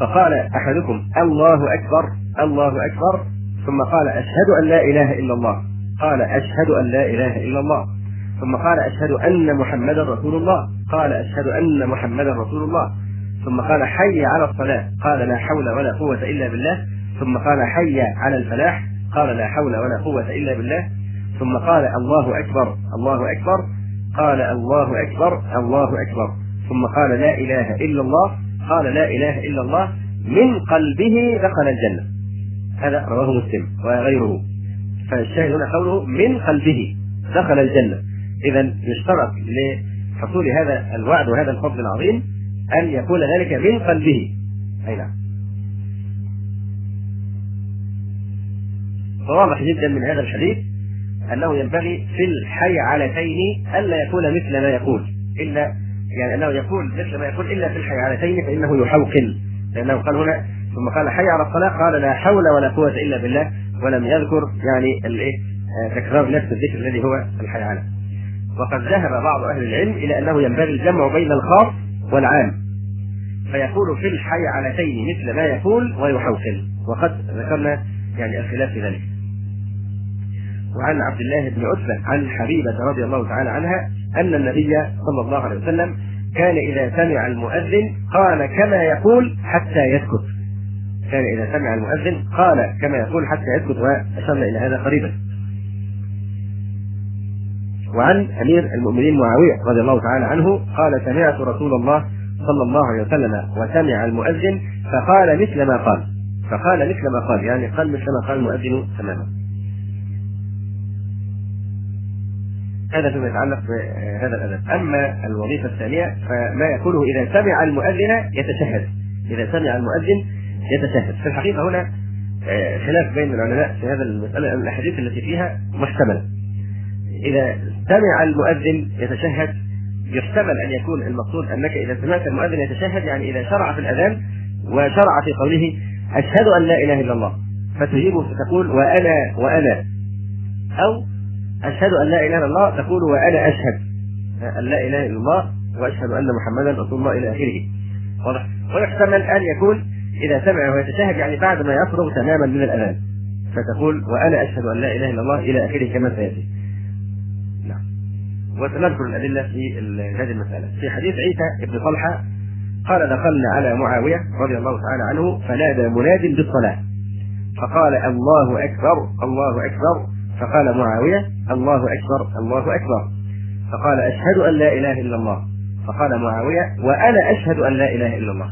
فقال أحدكم الله أكبر الله أكبر ثم قال أشهد أن لا إله إلا الله. قال أشهد أن لا إله إلا الله. ثم قال أشهد أن محمدا رسول الله. قال أشهد أن محمدا رسول الله. ثم قال حي على الصلاة. قال لا حول ولا قوة إلا بالله. ثم قال حي على الفلاح. قال لا حول ولا قوة إلا بالله. ثم قال الله أكبر. الله أكبر. قال الله أكبر. الله أكبر. ثم قال لا إله إلا الله. قال لا إله إلا الله. من قلبه دخل الجنة. هذا رواه مسلم وغيره. فالشاهد هنا قوله من قلبه دخل الجنة. إذا يشترط لحصول هذا الوعد وهذا الفضل العظيم أن يكون ذلك من قلبه. أي نعم. فواضح جدا من هذا الحديث أنه ينبغي في الحيعلتين ألا يكون مثل ما يقول. إلا يعني أنه يقول مثل ما يقول إلا في الحيعلتين فإنه يحوقل لأنه قال هنا ثم قال حي على الصلاة. قال لا حول ولا قوة إلا بالله. ولم يذكر يعني الايه آه، تكرار نفس الذكر الذي هو الحيعلة. وقد ذهب بعض أهل العلم إلى أنه ينبغي الجمع بين الخاص والعام. فيقول في الحيعلتين مثل ما يقول ويحوقل. وقد ذكرنا يعني الخلاف في ذلك. وعن عبد الله بن عتبة عن حبيبة رضي الله تعالى عنها أن النبي صلى الله عليه وسلم كان إذا سمع المؤذن قال كما يقول حتى يسكت. كان إذا سمع المؤذن قال كما يقول حتى يسكت وأشرنا إلى هذا قريبا. وعن أمير المؤمنين معاوية رضي الله تعالى عنه قال سمعت رسول الله صلى الله عليه وسلم وسمع المؤذن فقال مثل ما قال. فقال مثل ما قال يعني قال مثل ما قال المؤذن تماما. هذا فيما يتعلق بهذا الأدب. أما الوظيفة الثانية فما يقوله إذا سمع المؤذن يتشهد. إذا سمع المؤذن يتشهد. في الحقيقة هنا آه، خلاف بين العلماء في هذا المسألة الأحاديث التي فيها محتملة. إذا سمع المؤذن يتشهد يحتمل أن يكون المقصود أنك إذا سمعت المؤذن يتشهد يعني إذا شرع في الأذان وشرع في قوله أشهد أن لا إله إلا الله. فتجيب فتقول وأنا وأنا. أو أشهد أن لا إله إلا الله تقول وأنا أشهد أن لا إله إلا الله وأشهد أن محمدا رسول الله إلى آخره. واضح؟ ويحتمل أن يكون إذا سمع ويتشهد يعني بعد ما يفرغ تماما من الأذان. فتقول وأنا أشهد أن لا إله إلا الله إلى آخره كما سيأتي. وسنذكر الأدلة في هذه المسألة. في حديث عيسى بن طلحة قال دخلنا على معاوية رضي الله تعالى عنه فنادى مناد بالصلاة. فقال الله أكبر الله أكبر. فقال معاوية الله أكبر الله أكبر. فقال أشهد أن لا إله إلا الله. فقال معاوية وأنا أشهد أن لا إله إلا الله.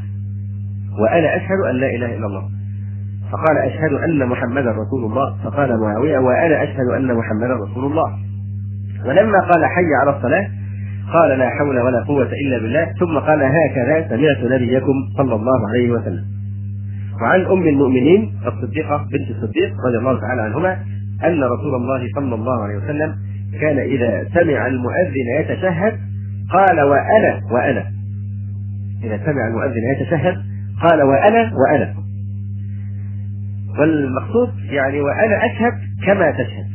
وأنا أشهد أن لا إله إلا الله. فقال أشهد أن محمدا رسول الله. فقال معاوية وأنا أشهد أن محمدا رسول الله. ولما قال حي على الصلاة قال لا حول ولا قوة إلا بالله ثم قال هكذا سمعت نبيكم صلى الله عليه وسلم. وعن أم المؤمنين الصديقة بنت الصديق رضي الله تعالى عنهما أن رسول الله صلى الله عليه وسلم كان إذا سمع المؤذن يتشهد قال وأنا وأنا. إذا سمع المؤذن يتشهد قال وأنا وأنا. والمقصود يعني وأنا أشهد كما تشهد.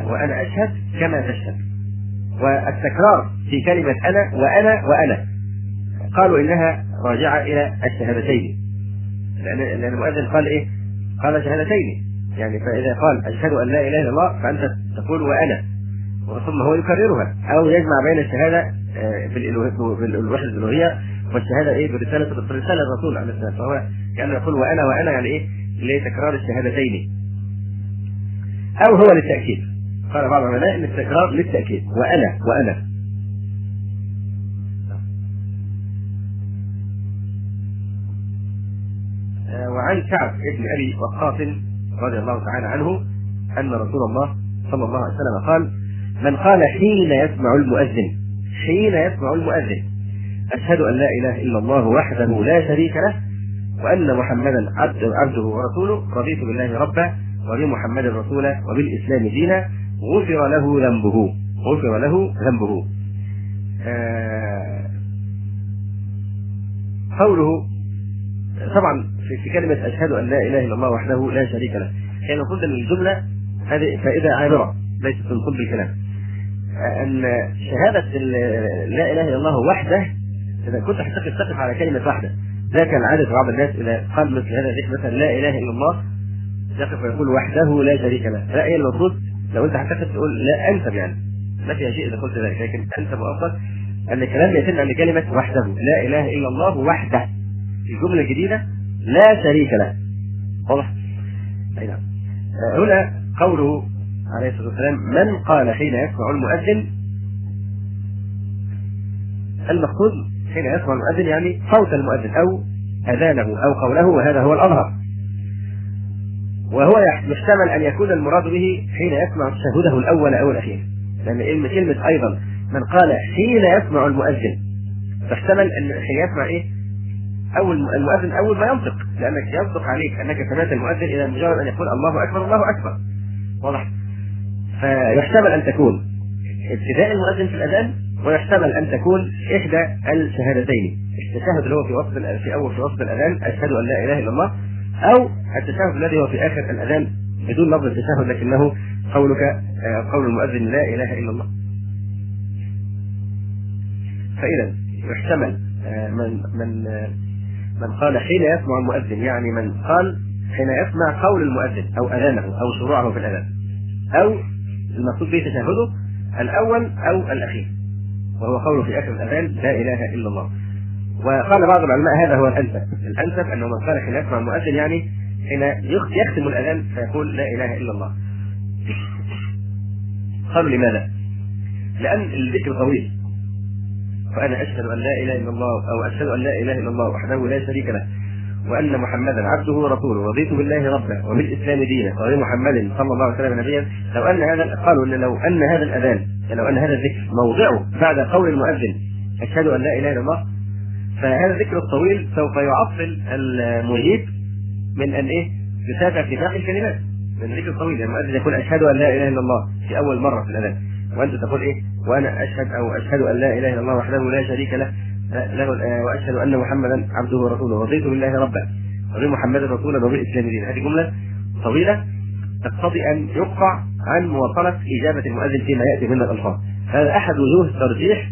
وأنا أشهد كما تشهد. والتكرار في كلمة أنا وأنا وأنا. قالوا إنها راجعة إلى الشهادتين. لأن المؤذن قال إيه؟ قال شهادتين. يعني فإذا قال أشهد أن لا إله إلا الله فأنت تقول وأنا. ثم هو يكررها. أو يجمع بين الشهادة في الوحدة الألوهية والشهادة إيه؟ برسالة برسالة الرسول عليه السلام فهو كأنه يقول وأنا وأنا يعني إيه؟ لتكرار الشهادتين. أو هو للتأكيد. قال بعض العلماء إن التكرار للتأكيد. وأنا وأنا. آه، وعن كعب بن أبي وقاص رضي الله تعالى عنه أن رسول الله صلى الله عليه وسلم قال من قال حين يسمع المؤذن حين يسمع المؤذن أشهد أن لا إله إلا الله وحده لا شريك له وأن محمدا عبده ورسوله رضيت بالله ربا وبمحمد رسولا وبالإسلام دينا غفر له ذنبه. غفر له ذنبه. آه قوله طبعا في كلمة أشهد أن لا إله إلا الله وحده لا شريك له. هي المفروض أن الجملة هذه فائدة عابرة ليست من صلب الكلام. أن شهادة لا إله إلا الله وحده إذا كنت حتقف تقف على كلمة واحدة ذاك العادة بعض الناس إذا قال مثل هذا مثلا لا إله إلا الله يقف ويقول وحده لا شريك له. لا هي المفروض لو انت هتاخد تقول لا انسب يعني. ما فيها شيء إذا قلت ذلك لكن انسب وأفضل أن الكلام يتم عند كلمة وحده. لا إله إلا الله وحده. في جملة جديدة لا شريك له. واضح؟ أي نعم. آه، هنا قوله عليه الصلاة والسلام من قال حين يسمع المؤذن المقصود حين يسمع المؤذن يعني صوت المؤذن أو أذانه أو قوله وهذا هو الأظهر. وهو يحتمل أن يكون المراد به حين يسمع تشهده الأول أو الأخير. لأن كلمة أيضا من قال حين يسمع المؤذن. فاحتمل أن حين يسمع إيه؟ اول المؤذن أول ما ينطق. لأنك يصدق عليك أنك سمعت المؤذن إذا مجرد أن يقول الله أكبر الله أكبر. واضح؟ فيحتمل أن تكون ابتداء المؤذن في الأذان ويحتمل أن تكون إحدى الشهادتين. التشهد اللي هو في وسط في أول في وسط الأذان أشهد أن لا إله إلا الله أو التشهد الذي هو في آخر الأذان بدون لفظ التشهد لكنه قولك آه، قول المؤذن لا إله إلا الله. فإذا يحتمل آه، من من آه، من قال حين يسمع المؤذن يعني من قال حين يسمع قول المؤذن أو أذانه أو شروعه في الأذان أو المقصود به تشهده الأول أو الأخير وهو قوله في آخر الأذان لا إله إلا الله. وقال بعض العلماء هذا هو الانسب الانسب أنه من قال حين يسمع المؤذن يعني حين يختم الأذان فيقول لا إله إلا الله. قالوا لماذا؟ لأن الذكر طويل. فأنا أشهد أن لا إله إلا الله أو أشهد أن لا إله إلا الله وحده لا شريك له وأن محمدا عبده ورسوله رضيت بالله ربا وبالإسلام دينا وبمحمد صلى الله عليه وسلم نبيا. لو أن هذا قالوا إن لو أن هذا الأذان لو أن هذا الذكر موضعه بعد قول المؤذن أشهد أن لا إله إلا الله فهذا الذكر الطويل سوف يعطل المجيب من أن إيه؟ يتابع في باقي الكلمات. من الذكر الطويل يعني المؤذن يقول أشهد أن لا إله إلا الله في أول مرة في الأذان. وأنت تقول إيه؟ وأنا أشهد أو أشهد أن لا إله إلا الله وحده لا شريك له له وأشهد أن محمدا عبده ورسوله. رضيت بالله ربا. وبمحمد رسولا وبالاسلام دينا هذه جملة طويلة تقتضي أن يقطع عن مواصلة إجابة المؤذن فيما يأتي من الألفاظ. هذا أحد وجوه الترجيح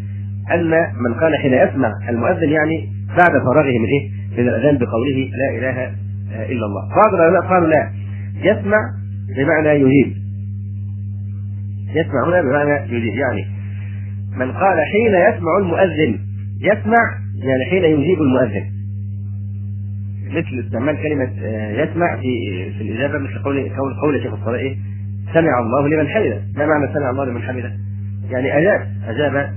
أن من قال حين يسمع المؤذن يعني بعد فراغه من إيه؟ من الأذان بقوله لا إله إلا الله. بعض العلماء قالوا لا يسمع بمعنى يجيب. يسمع هنا بمعنى يجيب يعني من قال حين يسمع المؤذن يسمع يعني حين يجيب المؤذن. مثل استعمال كلمة يسمع في في الإجابة مثل قول قول قول شيخ الصلاة إيه؟ سمع الله لمن حمده، ما معنى سمع الله لمن حمده؟ يعني أجاب أجاب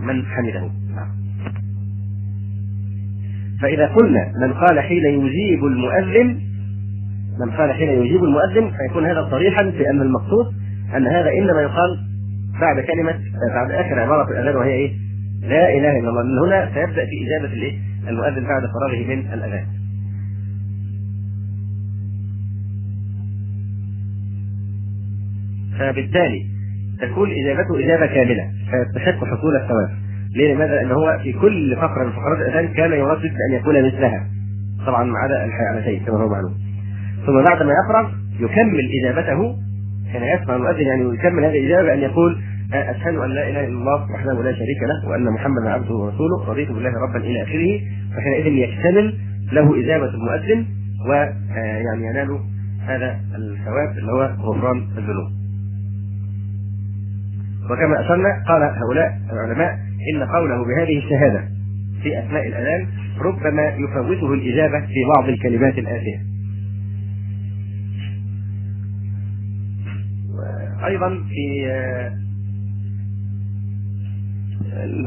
من حمده فإذا قلنا من قال حين يجيب المؤذن من قال حين يجيب المؤذن فيكون هذا صريحا في أن المقصود أن هذا إنما يقال بعد كلمة بعد آخر عبارة الأذان وهي إيه؟ لا إله إلا الله من هنا سيبدأ في إجابة الإيه؟ المؤذن بعد فراغه من الأذان. فبالتالي تكون إجابته إجابة كاملة فيستحق حصول الثواب. ليه؟ لماذا؟ لأن هو في كل فقرة من فقرات الأذان كان يردد أن يكون مثلها. طبعا ما عدا الحيعلتين كما هو معلوم. ثم بعد ما يفرغ يكمل إجابته حين يسمع المؤذن يعني يكمل هذه الإجابة ان يقول أشهد أن لا إله إلا الله وحده لا شريك له وأن محمدا عبده ورسوله رضيت بالله ربا إلى آخره فحينئذ يكتمل له إجابة المؤذن ويعني ينال هذا الثواب اللي هو غفران الذنوب. وكما أشرنا قال هؤلاء العلماء إن قوله بهذه الشهادة في أثناء الأذان ربما يفوته الإجابة في بعض الكلمات الآتية. أيضا في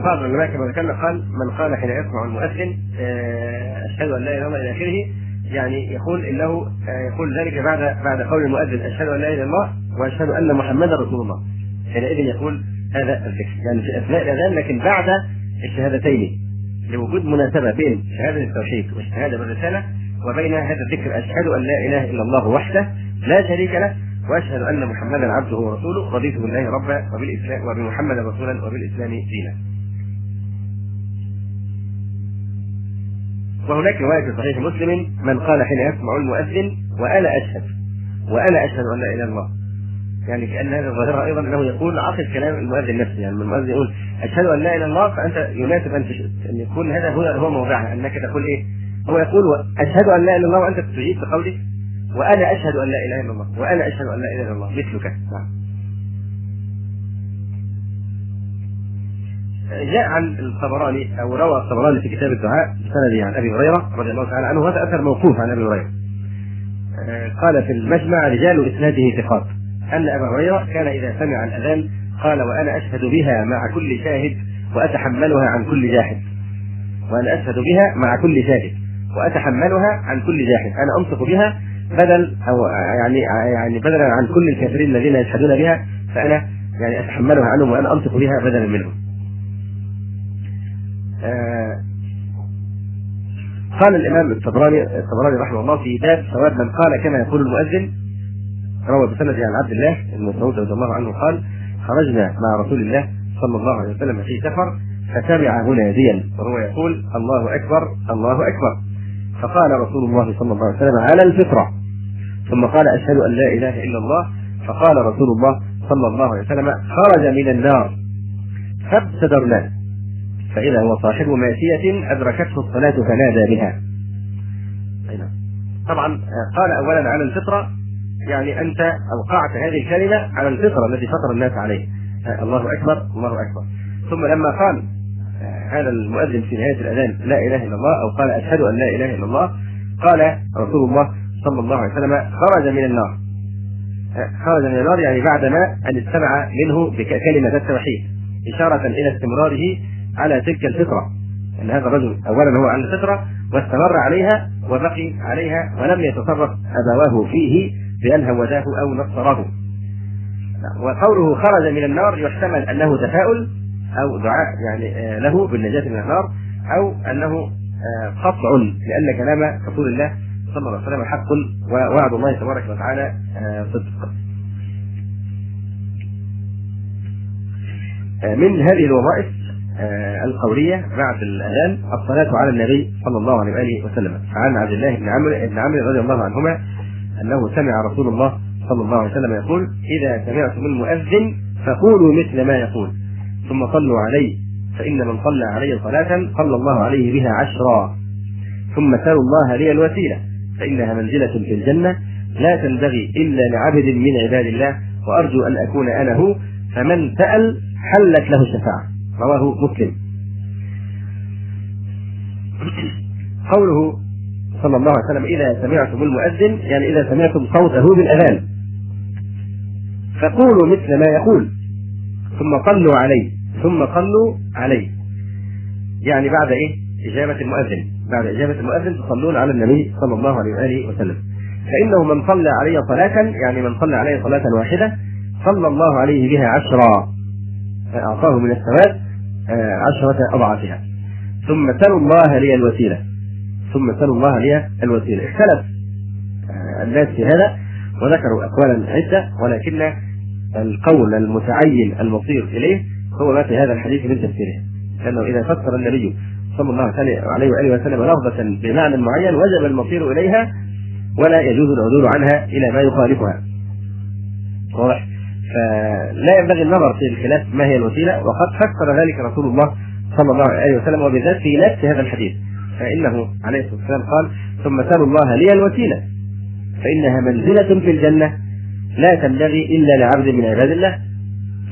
بعض العلماء كما ذكرنا قال من قال حين يسمع المؤذن أشهد أن لا إله إلا الله إلى آخره يعني يقول إنه يقول ذلك بعد بعد قول المؤذن أشهد أن لا إله إلا الله وأشهد أن محمدا رسول الله. حينئذ يقول هذا الذكر يعني في أثناء الأذان لكن بعد الشهادتين. لوجود مناسبة بين شهادة التوحيد والشهاده بالرساله وبين هذا الذكر أشهد أن لا إله إلا الله وحده لا شريك له وأشهد أن محمدا عبده ورسوله. رضيت بالله ربا وبالإسلام وبمحمد رسولا وبالإسلام دينا. وهناك رواية في صحيح مسلم من قال حين يسمع المؤذن وأنا أشهد وأنا أشهد أن لا إله إلا الله. يعني كأن هذا ظاهرها أيضا أنه يقول عقد كلام المؤذن نفسه. يعني المؤذن يقول أشهد أن لا إله إلا الله فأنت يناسب أن أن يكون هذا هو هو موضعها أنك تقول إيه؟ هو يقول أشهد أن لا إله إلا الله وأنت تجيب بقولك وأنا أشهد أن لا إله إلا الله. وأنا أشهد أن لا إله إلا الله. مثلك. نعم. جاء عن الطبراني أو روى الطبراني في كتاب الدعاء بسند عن أبي هريرة رضي الله تعالى عنه هذا أثر موقوف عن أبي هريرة. قال في المجمع رجال إسناده ثقات. أن أبا هريرة كان إذا سمع الأذان قال وأنا أشهد بها مع كل شاهد وأتحملها عن كل جاحد. وأنا أشهد بها مع كل شاهد وأتحملها عن كل جاحد، أنا انطق بها بدل أو يعني يعني بدلا عن كل الكافرين الذين يشهدون بها فأنا يعني أتحملها عنهم وأنا انطق بها بدلا منهم. آه قال الإمام الطبراني الطبراني رحمه الله في باب ثواب من قال كما يقول المؤذن روى بسند عن عبد الله بن مسعود رضي الله عنه قال خرجنا مع رسول الله صلى الله عليه وسلم في سفر فسمع مناديا وهو يقول الله أكبر الله أكبر. فقال رسول الله صلى الله عليه وسلم على الفطرة. ثم قال أشهد أن لا إله إلا الله. فقال رسول الله صلى الله عليه وسلم خرج من النار. فابتدرناه فإذا هو صاحب ماشية أدركته الصلاة فنادى بها. طبعا قال أولا على الفطرة يعني أنت أوقعت هذه الكلمة على الفطرة التي فطر الناس عليه. الله أكبر الله أكبر. ثم لما قال هذا المؤذن في نهاية الأذان لا إله إلا الله أو قال أشهد أن لا إله إلا الله قال رسول الله صلى الله عليه وسلم خرج من النار. خرج من النار يعني بعدما أن استمع منه بكلمة التوحيد إشارة إلى استمراره على تلك الفطرة. أن هذا الرجل اولا هو على الفطرة واستمر عليها وبقي عليها ولم يتصرف ابواه فيه بان هوداه أو نصره وقوله خرج من النار يحتمل أنه تفاؤل أو دعاء يعني آه، له بالنجاة من النار أو أنه آه، قطع لأن كلام رسول الله صلى الله عليه وسلم حق ووعد الله تبارك وتعالى آه، صدق. من هذه الوظائف القولية بعد الأذان الصلاة على النبي صلى الله عليه وآله وسلم فعن عبد الله بن عمرو بن عمرو رضي الله عنهما أنه سمع رسول الله صلى الله عليه وسلم يقول إذا سمعتم المؤذن فقولوا مثل ما يقول. ثم صلوا عليه فإن من صلى علي صلاة صلى الله عليه بها عشرا. ثم سألوا الله لي الوسيلة فإنها منزلة في الجنة لا تنبغي إلا لعبد من عباد الله وأرجو أن أكون أنا هو فمن سأل حلت له الشفاعة. رواه مسلم. قوله صلى الله عليه وسلم إذا سمعتم المؤذن يعني إذا سمعتم صوته بالأذان. فقولوا مثل ما يقول. ثم صلوا عليه. ثم صلوا عليه. يعني بعد إيه؟ إجابة المؤذن. بعد إجابة المؤذن تصلون على النبي صلى الله عليه وآله وسلم. فإنه من صلى علي صلاة يعني من صلى علي صلاة واحدة صلى الله عليه بها عشرا. أعطاه من الثواب آه، عشرة أضعافها. ثم سلوا الله لي الوسيلة. ثم سلوا الله لي الوسيلة. اختلف. آه، الناس في هذا وذكروا أقوالا عدة ولكن القول المتعين المصير إليه هو ما في هذا الحديث من تفسيره. لأنه إذا فسر النبي صلى الله عليه وآله وسلم لفظة بمعنى معين وجب المصير إليها ولا يجوز العدول عنها إلى ما يخالفها. واضح؟ فلا ينبغي النظر في الخلاف ما هي الوسيلة وقد فسر ذلك رسول الله صلى الله عليه وسلم وبالذات في نفس هذا الحديث. فإنه عليه الصلاة والسلام قال ثم سألوا الله لي الوسيلة. فإنها منزلة في الجنة لا تنبغي إلا لعبد من عباد الله.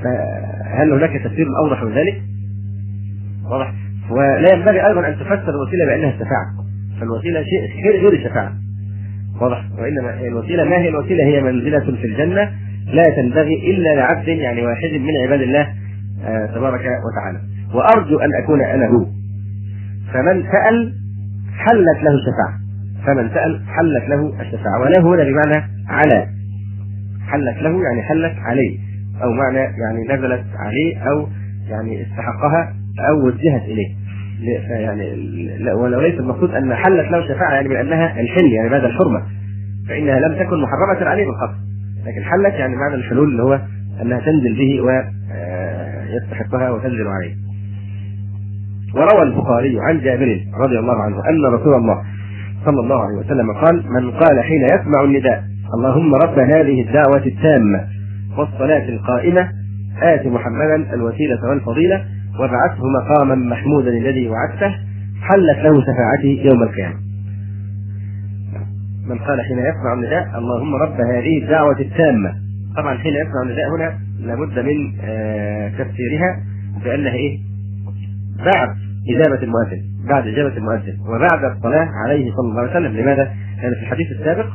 فهل هناك تفسير أوضح من ذلك؟ واضح. ولا ينبغي أيضا أن تفسر الوسيلة بأنها الشفاعة فالوسيلة شيء غير غير الشفاعة. واضح. وإنما الوسيلة ما هي الوسيلة؟ هي منزلة في الجنة لا تنبغي إلا لعبد يعني واحد من عباد الله آه تبارك وتعالى. وأرجو أن أكون أنا هو. فمن سأل حلت له الشفاعة. فمن سأل حلت له الشفاعة. ولا هنا بمعنى على. حلت له يعني حلت عليه. أو معنى يعني نزلت عليه أو يعني استحقها أو وجهت إليه. يعني ولو ليس المقصود أن حلت له شفاعه يعني بانها الحل يعني بعد الحرمة. فإنها لم تكن محرمة عليه بالقصد لكن حلت يعني معنى الحلول اللي هو أنها تنزل به ويستحقها آه، وتنزل عليه. وروى البخاري عن جابر رضي الله عنه أن رسول الله صلى الله عليه وسلم قال من قال حين يسمع النداء اللهم رب هذه الدعوة التامة والصلاة القائمة آت محمدا الوسيلة والفضيلة وابعثه مقاما محمودا الذي وعدته حلت له شفاعتي يوم القيامة. من قال حين يسمع النداء اللهم رب هذه الدعوة التامة طبعا حين يسمع النداء هنا لابد من آه تفسيرها بأنها إيه؟ بعد إجابة المؤذن بعد إجابة المؤذن وبعد الصلاة عليه صلى الله عليه وسلم. لماذا؟ لأن في الحديث السابق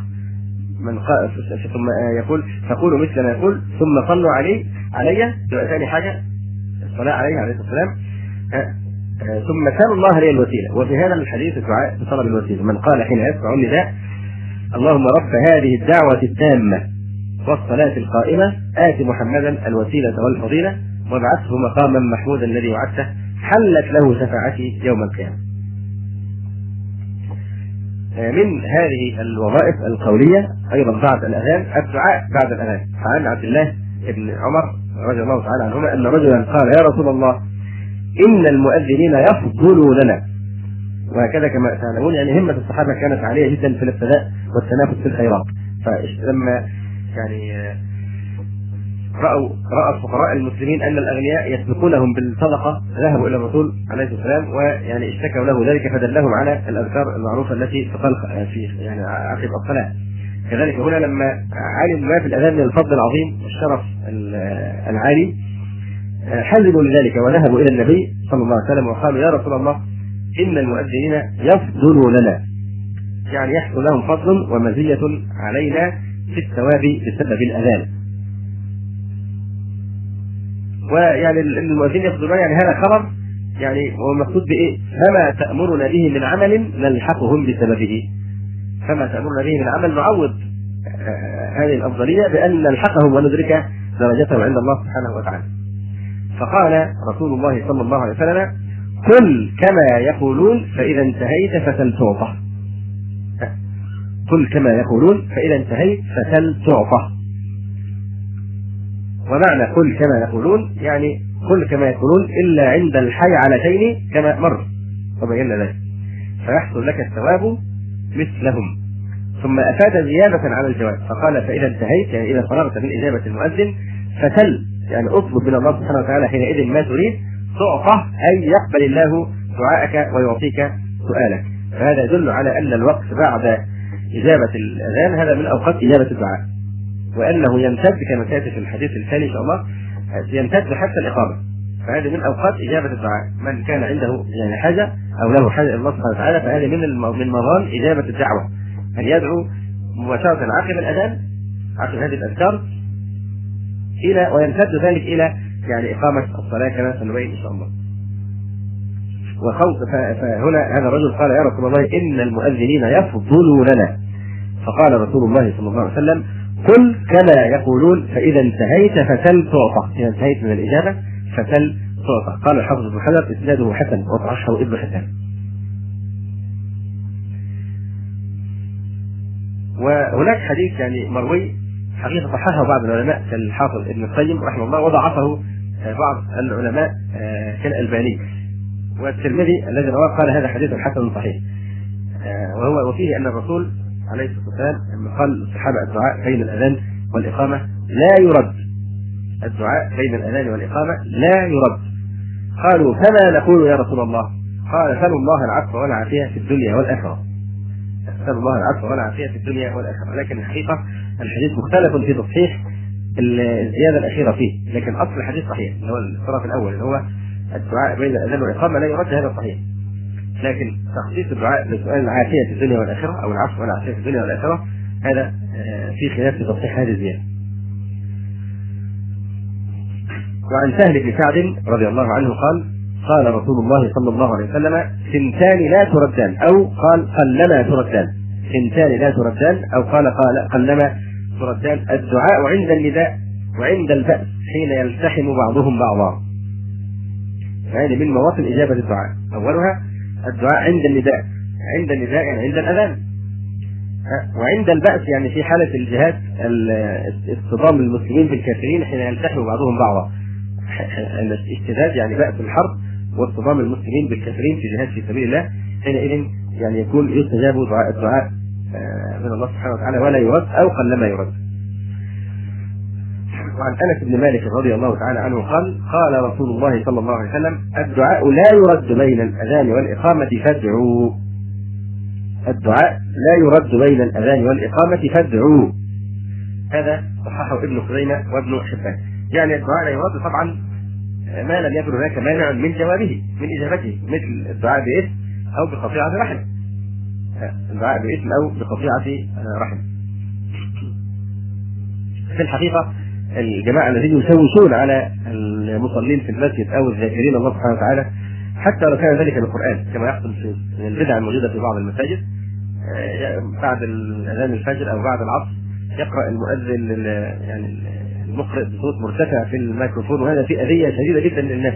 من قال ثم يقول فقولوا مثل ما يقول ثم صلوا علي تبقى ثاني حاجة الصلاة عليه عليه الصلاة والسلام. ثم سالوا الله لي الوسيلة. وفي هذا الحديث الدعاء بطلب الوسيلة. من قال حين يسمع النداء اللهم رب هذه الدعوة التامة والصلاة القائمة آت محمدا الوسيلة والفضيلة وابعثه مقاما محمودا الذي وعدته حلت له شفاعتي يوم القيامة. من هذه الوظائف القولية أيضا بعد الأذان الدعاء بعد الأذان. فعن عبد الله بن عمر رضي الله تعالى عنهما أن رجلا قال يا رسول الله إن المؤذنين يفضلوننا وهكذا كما تعلمون يعني همة الصحابة كانت عالية جدا في الابتداء والتنافس في الخيرات. فلما يعني رأوا رأى الفقراء المسلمين أن الأغنياء يسبقونهم بالصدقة ذهبوا إلى الرسول عليه والسلام ويعني اشتكوا له ذلك فدلهم على الأذكار المعروفة التي تقال في يعني عقب الصلاة. كذلك هنا لما علم ما في الأذان من الفضل العظيم والشرف العالي حزنوا لذلك وذهبوا إلى النبي صلى الله عليه وسلم وقالوا يا رسول الله إن المؤذنين يفضلوننا يعني يحصل لهم فضل ومزية علينا في الثواب بسبب الأذان. ويعني المؤذنين يفضلون يعني هذا خبر يعني هو المقصود بإيه؟ فما تأمرنا به من عمل نلحقهم بسببه فما تأمرنا به من عمل نعوض هذه الأفضلية بأن نلحقهم وندرك درجتهم عند الله سبحانه وتعالى. فقال رسول الله صلى الله عليه وسلم: قل كما يقولون فإذا انتهيت فتل تعطى. قل كما يقولون فإذا انتهيت فتل تعطى. ومعنى قل كما يقولون يعني قل كما يقولون إلا عند الحي علتين كما مر. وبينا ذلك فيحصل لك الثواب مثلهم. ثم أفاد زيادة على الجواب فقال فإذا انتهيت يعني إذا فرغت من إجابة المؤذن فتل يعني اطلب من الله سبحانه وتعالى حينئذ ما تريد تعطى أي يقبل الله دعاءك ويعطيك سؤالك. فهذا يدل على أن الوقت بعد إجابة الأذان هذا من أوقات إجابة الدعاء. وأنه يمتد كما سيأتي في الحديث الثاني إن شاء الله يمتد حتى الإقامة. فهذه من أوقات إجابة الدعاء. من كان عنده يعني حاجة أو له حاجة إلى الله سبحانه وتعالى فهذه من من مظان إجابة الدعوة. ان يدعو مباشرة عقب الأذان؟ عقب هذه الأذكار؟ إلى ويمتد ذلك إلى يعني إقامة الصلاة كما سنبين إن شاء الله. وخوف فهنا هذا الرجل قال يا رسول الله إن المؤذنين يفضلوننا. فقال رسول الله صلى الله عليه وسلم قل كما يقولون فإذا انتهيت فتل تعطى إذا انتهيت من الإجابة فتل تعطى قال الحافظ ابن حجر إسناده حسن وصححه ابن حسان وهناك حديث يعني مروي حقيقة صححه بعض العلماء كالحافظ ابن القيم رحمه الله وضعفه بعض العلماء كالألباني. والترمذي الذي رواه قال هذا حديث حسن صحيح. وهو وفيه أن الرسول عليه الصلاة والسلام لما قال الصحابة الدعاء بين الأذان والإقامة لا يرد. الدعاء بين الأذان والإقامة لا يرد. قالوا فما نقول يا رسول الله؟ قال سلوا الله العفو والعافية في الدنيا والآخرة. سلوا الله العفو والعافية في الدنيا والآخرة. لكن الحقيقة الحديث مختلف في تصحيح الزيادة الأخيرة فيه. لكن أصل الحديث صحيح. اللي هو الطرف الأول اللي هو الدعاء بين الأذان والإقامة لا يرد هذا صحيح. لكن تخصيص الدعاء بسؤال العافية في الدنيا والآخرة أو العفو والعافية في الدنيا والآخرة هذا في خلاف في تصحيح هذه الزيادة. وعن سهل بن سعد رضي الله عنه قال قال رسول الله صلى الله عليه وسلم سنتان لا تردان. أو قال قلما تردان. سنتان لا تردان. أو قال قال قلما تردان. الدعاء عند النداء وعند البأس حين يلتحم بعضهم بعضا. هذه من مواطن إجابة الدعاء. أولها الدعاء عند النداء عند النداء يعني عند الأذان وعند البأس يعني في حالة الجهاد اصطدام المسلمين بالكافرين حين يلتحم بعضهم بعضا الاشتداد يعني بأس الحرب واصطدام المسلمين بالكافرين في جهاد في سبيل الله حينئذ يعني يكون يستجاب دعاء الدعاء من الله سبحانه وتعالى ولا يرد أو قلما يرد. وعن أنس بن مالك رضي الله تعالى عنه قال قال رسول الله صلى الله عليه وسلم الدعاء لا يرد بين الأذان والإقامة فادعوا. الدعاء لا يرد بين الأذان والإقامة فادعوا. هذا صححه ابن خزيمة وابن حبان. يعني الدعاء لا يرد طبعا ما لم يكن هناك مانع من جوابه من إجابته مثل الدعاء باسم أو بقطيعة رحم. الدعاء باسم أو بقطيعة رحم. في الحقيقة الجماعة الذين يشوشون على المصلين في المسجد أو الذاكرين الله سبحانه وتعالى حتى لو كان ذلك بالقرآن كما يحصل في البدع الموجودة في بعض المساجد بعد اذان الفجر أو بعد العصر يقرأ المؤذن يعني المقرئ بصوت مرتفع في الميكروفون وهذا في أذية شديدة جدا للناس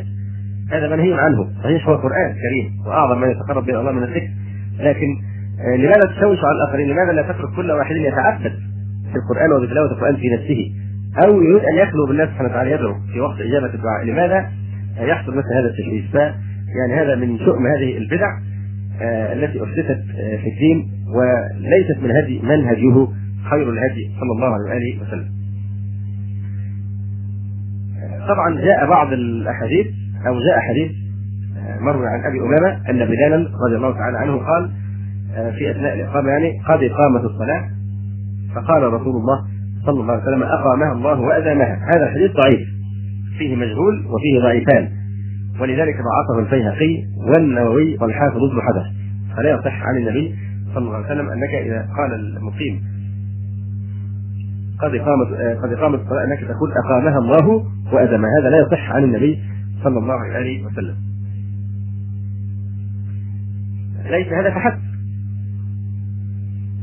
هذا منهي عنه صحيح هو قرآن كريم وأعظم ما يتقرب به الله من الذكر لكن لماذا تشوش على الآخرين؟ لماذا لا تترك كل واحد يتعبد في القرآن وبتلاوه القرآن في نفسه؟ أو يريد أن يخلو بالله سبحانه وتعالى يدعو في وقت إجابة الدعاء، لماذا يحصل مثل هذا التشويش؟ يعني هذا من شؤم هذه البدع آه التي أحدثت آه في الدين وليست من هدي منهجه خير الهدي صلى الله عليه وآله وسلم. طبعا جاء بعض الأحاديث أو جاء حديث مروي عن أبي أمامة أن بلالا رضي الله تعالى عنه قال في أثناء الإقامة يعني قد قامت الصلاة فقال رسول الله صلى الله عليه وسلم أقامها الله وأدامها هذا الحديث ضعيف. فيه مجهول وفيه ضعيفان. ولذلك ضعفه البيهقي والنووي والحافظ ابن حجر. فلا يصح عن النبي صلى الله عليه وسلم أنك إذا قال المقيم قد قامت قد قامت الصلاة أنك تقول أقامها الله وادمها هذا لا يصح عن النبي صلى الله عليه وسلم. ليس هذا فحسب.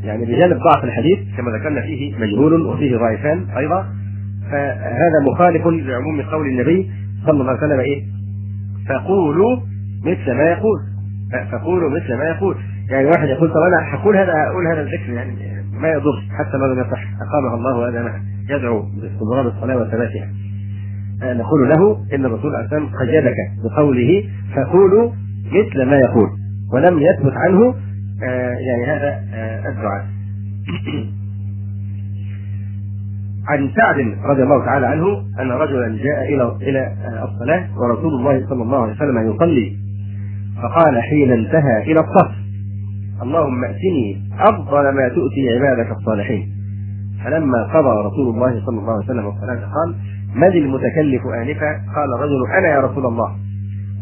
يعني بجانب ضعف الحديث كما ذكرنا فيه مجهول وفيه ضعيفان أيضا. فهذا مخالف لعموم قول النبي صلى الله عليه وسلم إيه؟ فقولوا مثل ما يقول. فقولوا مثل ما يقول. يعني واحد يقول طب أنا هقول هذا هقول هذا الذكر يعني ما يضر حتى لو لم يصح. اقامها الله وهذا يدعو باستمرار الصلاة وثباتها. نقول له إن الرسول عليه الصلاه والسلام قيدك بقوله فقولوا مثل ما يقول ولم يثبت عنه آه، يعني هذا آه، الدعاء. عن سعد رضي الله تعالى عنه أن رجلا جاء إلى إلى الصلاة ورسول الله صلى الله عليه وسلم يصلي. فقال حين انتهى إلى الصف اللهم اتني أفضل ما تؤتي عبادك الصالحين. فلما قضى رسول الله صلى الله عليه وسلم الصلاة قال من المتكلف آنفا؟ قال الرجل أنا يا رسول الله.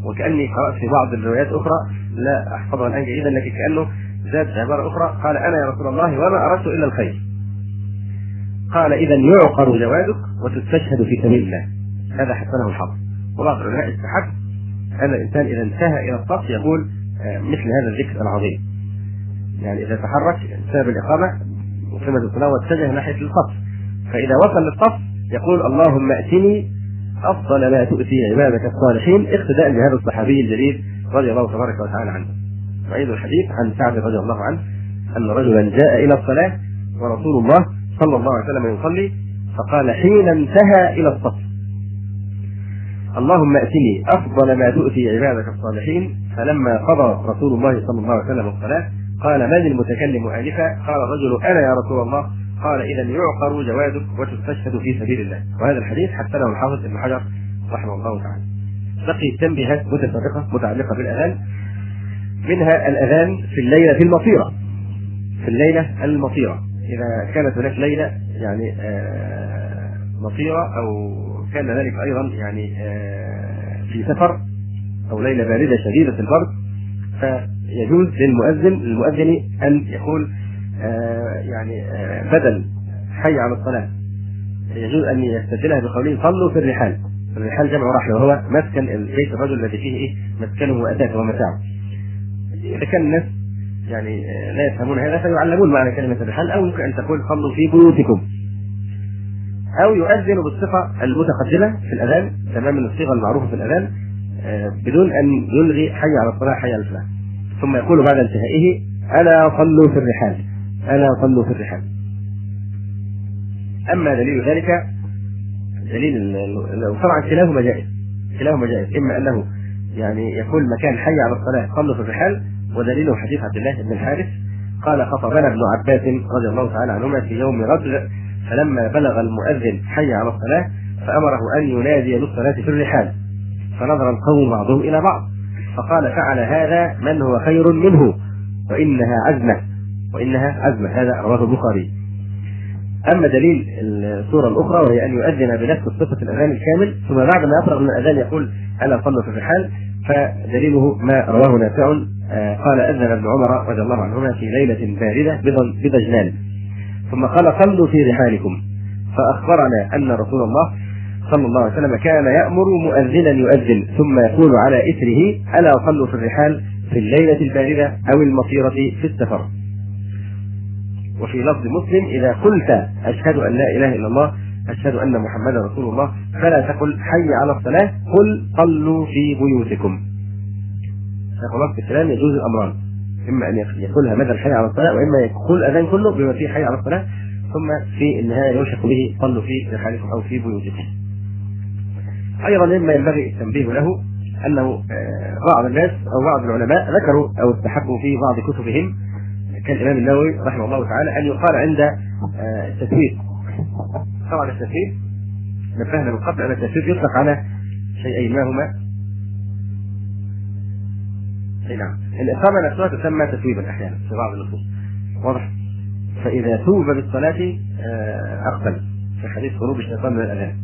وكأني قرأت في بعض الروايات أخرى لا احفظها الآن جيدا لكن كأنه زاد عبارة أخرى قال أنا يا رسول الله وما أردت إلا الخير. قال اذا يعقر جوادك وتستشهد في سبيل الله. هذا حسنه الحظ. وبعض العلماء استحب ان الإنسان إذا انتهى إلى الصف يقول آه، مثل هذا الذكر العظيم. يعني إذا تحرك بسبب الإقامة وقيمه الصلاة واتجه ناحية الصف. فإذا وصل للصف يقول اللهم أتني أفضل ما تؤتي عبادك الصالحين اقتداء بهذا الصحابي الجليل رضي الله تبارك وتعالى عنه. وعيد الحديث عن سعد رضي الله عنه أن رجلا جاء إلى الصلاة ورسول الله صلى الله عليه وسلم يصلي فقال حين انتهى إلى الصف. اللهم ائتني أفضل ما تؤتي عبادك الصالحين. فلما قضى رسول الله صلى الله عليه وسلم الصلاة قال من المتكلم آنفا؟ قال الرجل أنا يا رسول الله. قال اذا يعقر جوادك وتستشهد في سبيل الله. وهذا الحديث حسنه الحافظ ابن حجر رحمه الله تعالى. بقي تنبيهات متفرقة متعلقة بالأذان. منها الأذان في الليلة المطيرة. في الليلة المطيرة. إذا كانت هناك ليلة يعني آه، مطيرة أو كان ذلك أيضا يعني آه، في سفر أو ليلة باردة شديدة البرد فيجوز للمؤذن للمؤذن أن يقول آه، يعني بدل حي على الصلاة. يجوز أن يستبدلها بقوله صلوا في الرحال. الرحال جمع رحل وهو مسكن بيت الرجل الذي فيه إيه؟ مسكنه واتاته ومتاعه. اذا كان الناس يعني لا يفهمون هذا فيعلمون معنى كلمة الرحال أو ممكن أن تقول صلوا في بيوتكم. أو يؤذن بالصفة المتقدمة في الأذان تماما الصيغة المعروفة في الأذان آه، بدون أن يلغي حي على الصلاة حي على الفلاح. ثم يقول بعد انتهائه ألا صلوا في الرحال؟ ألا صلوا في الرحال. أما دليل ذلك دليل طبعا كلاهما جائز كلاهما جائز إما أنه يعني يكون مكان حي على الصلاة صلوا في الرحال ودليله حديث عبد الله بن الحارث قال خطبنا ابن عباس رضي الله تعالى عنهما في يوم رجل فلما بلغ المؤذن حي على الصلاة فأمره أن ينادي بالصلاة في الرحال فنظر القوم بعضهم إلى بعض فقال فعل هذا من هو خير منه؟ وإنها عزمة وإنها عزمة هذا رواه البخاري. أما دليل الصورة الأخرى وهي أن يؤذن بنفس صفة الأذان الكامل ثم بعد ما يفرغ من الأذان يقول ألا صلوا في الرحال فدليله ما رواه نافع آه، قال أذن ابن عمر رضي الله عنهما في ليلة باردة بضجنان. ثم قال صلوا في رحالكم. فأخبرنا أن رسول الله صلى الله عليه وسلم كان يأمر مؤذنا يؤذن ثم يقول على إثره ألا صلوا في الرحال في الليلة الباردة أو المطيرة في السفر؟ وفي لفظ مسلم إذا قلت أشهد أن لا إله إلا الله أشهد أن محمدا رسول الله. فلا تقل حي على الصلاة. قل صلوا في بيوتكم. خلاص الكلام يجوز الأمران. إما أن يقولها مدى الحي على الصلاة وإما يقول الاذان كله بما فيه حي على الصلاة. ثم في النهاية يلحق به صلوا في رحالكم أو في بيوتكم. أيضا مما ينبغي التنبيه له أنه آه، بعض الناس أو بعض العلماء ذكروا أو استحبوا في بعض كتبهم كالإمام النووي رحمه الله تعالى أن يقال عند آه، التسويق. طبعا التسويق نبهنا من قبل أن التسويق يطلق على شيئين ما هما؟ أي نعم. الإقامة نفسها تسمى تثويبا أحيانا في بعض النصوص واضح؟ فإذا توب بالصلاة آه، أقبل. في حديث خروج الشيطان من الأذان.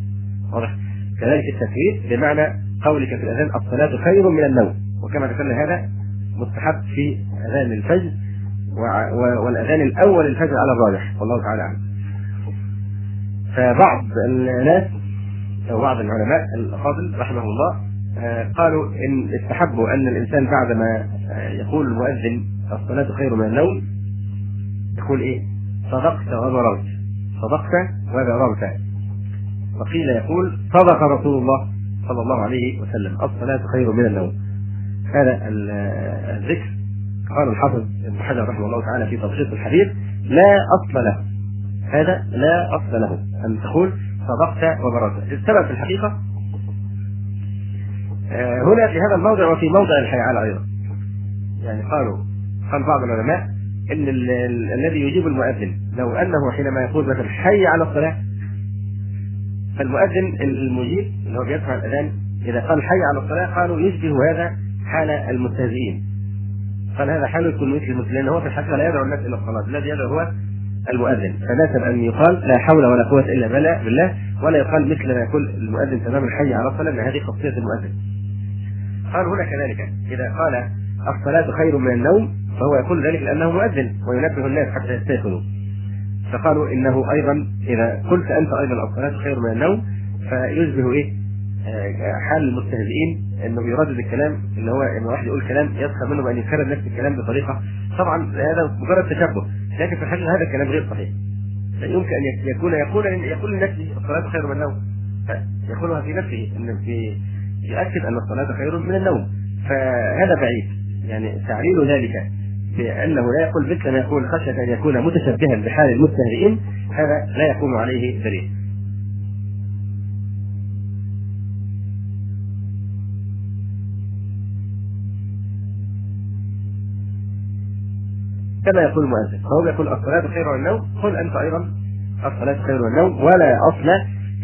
واضح؟ كذلك التكبير بمعنى قولك في الأذان الصلاة خير من النوم. وكما ذكرنا هذا مستحب في أذان الفجر والأذان الأول الفجر على الراجح. والله تعالى أعلم. فبعض الناس أو بعض العلماء الأفاضل رحمه الله آه، قالوا إن استحبوا أن الإنسان بعدما آه، يقول المؤذن الصلاة خير من النوم يقول إيه؟ صدقت وبررت صدقت وبررت وقيل يقول صدق رسول الله صلى الله عليه وسلم الصلاة خير من النوم. هذا الذكر. قال الحافظ ابن حجر رحمه الله تعالى في تبسيط الحديث لا أصل له. هذا لا أصل له. أن تقول صدقت وبررت السبب في الحقيقة آه، هنا في هذا الموضع وفي موضع الحيعان أيضا. يعني قالوا قال بعض العلماء إن الذي يجيب المؤذن لو أنه حينما يقول مثلا حي على الصلاة فالمؤذن المجيب اللي هو بيسمع الأذان إذا قال حي على الصلاة قالوا يشبه هذا حال المستهزئين قال هذا حال يكون مثل المسلم لأن هو في الحقيقة لا يدعو الناس إلى الصلاة. الذي يدعو هو المؤذن. فناسب أن يقال لا حول ولا قوة إلا بالله ولا يقال مثل ما يقول المؤذن تمام الحي على الصلاه هذه خاصيه المؤذن. قال هنا كذلك. إذا قال الصلاة خير من النوم فهو يقول ذلك لأنه مؤذن وينبه الناس حتى يستيقظوا فقالوا إنه أيضا إذا قلت أنت أيضا الصلاة خير من النوم فيشبه إيه؟ آه، حال المستهزئين إنه بيردد الكلام اللي هو إن واحد يقول كلام يسخر منه بأن يكرر نفس الكلام بطريقة. طبعا هذا مجرد تشبه. لكن في الحقيقة هذا الكلام غير صحيح. لا يمكن أن يكون يقول يقول لنفسه الصلاة خير من النوم. يقولها في نفسه إن في يؤكد أن الصلاة خير من النوم. فهذا بعيد. يعني تعليل ذلك بأنه لا يقول مثل ما يقول خشية أن يكون متشبها بحال المستهزئين هذا لا يقوم عليه دليل. كما يقول المؤذن فهو يقول الصلاة خير من النوم قل أنت أيضا الصلاة خير من النوم ولا أصل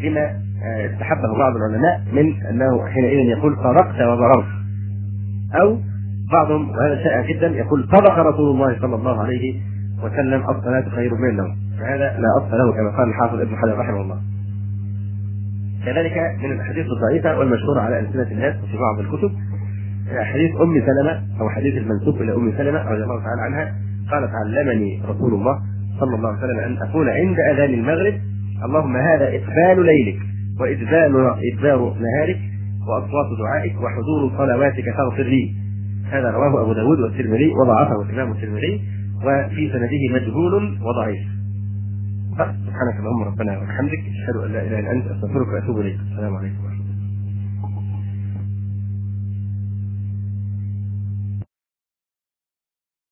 لما آه، استحبه بعض العلماء من أنه حينئذ يقول صدقت وبررت أو بعضهم وهذا شائع جدا يقول صدق رسول الله صلى الله عليه وسلم الصلاة خير من النوم فهذا لا أصل له كما قال الحافظ ابن حجر رحمه الله. كذلك من الأحاديث الضعيفة والمشهورة على ألسنة الناس وفي بعض الكتب حديث أم سلمة أو حديث المنسوب إلى أم سلمة رضي الله تعالى عنها قالت علمني رسول الله صلى الله عليه وسلم أن أقول عند أذان المغرب اللهم هذا إقبال ليلك وادبار ادبار نهارك وأصوات دعائك وحضور صلواتك فاغفر لي. هذا رواه أبو داود والترمذي وضعفه الإمام الترمذي وفي سنده مجهول وضعيف. سبحانك اللهم ربنا وبحمدك أشهد أن لا إله إلا أنت أستغفرك وأتوب إليك. السلام عليكم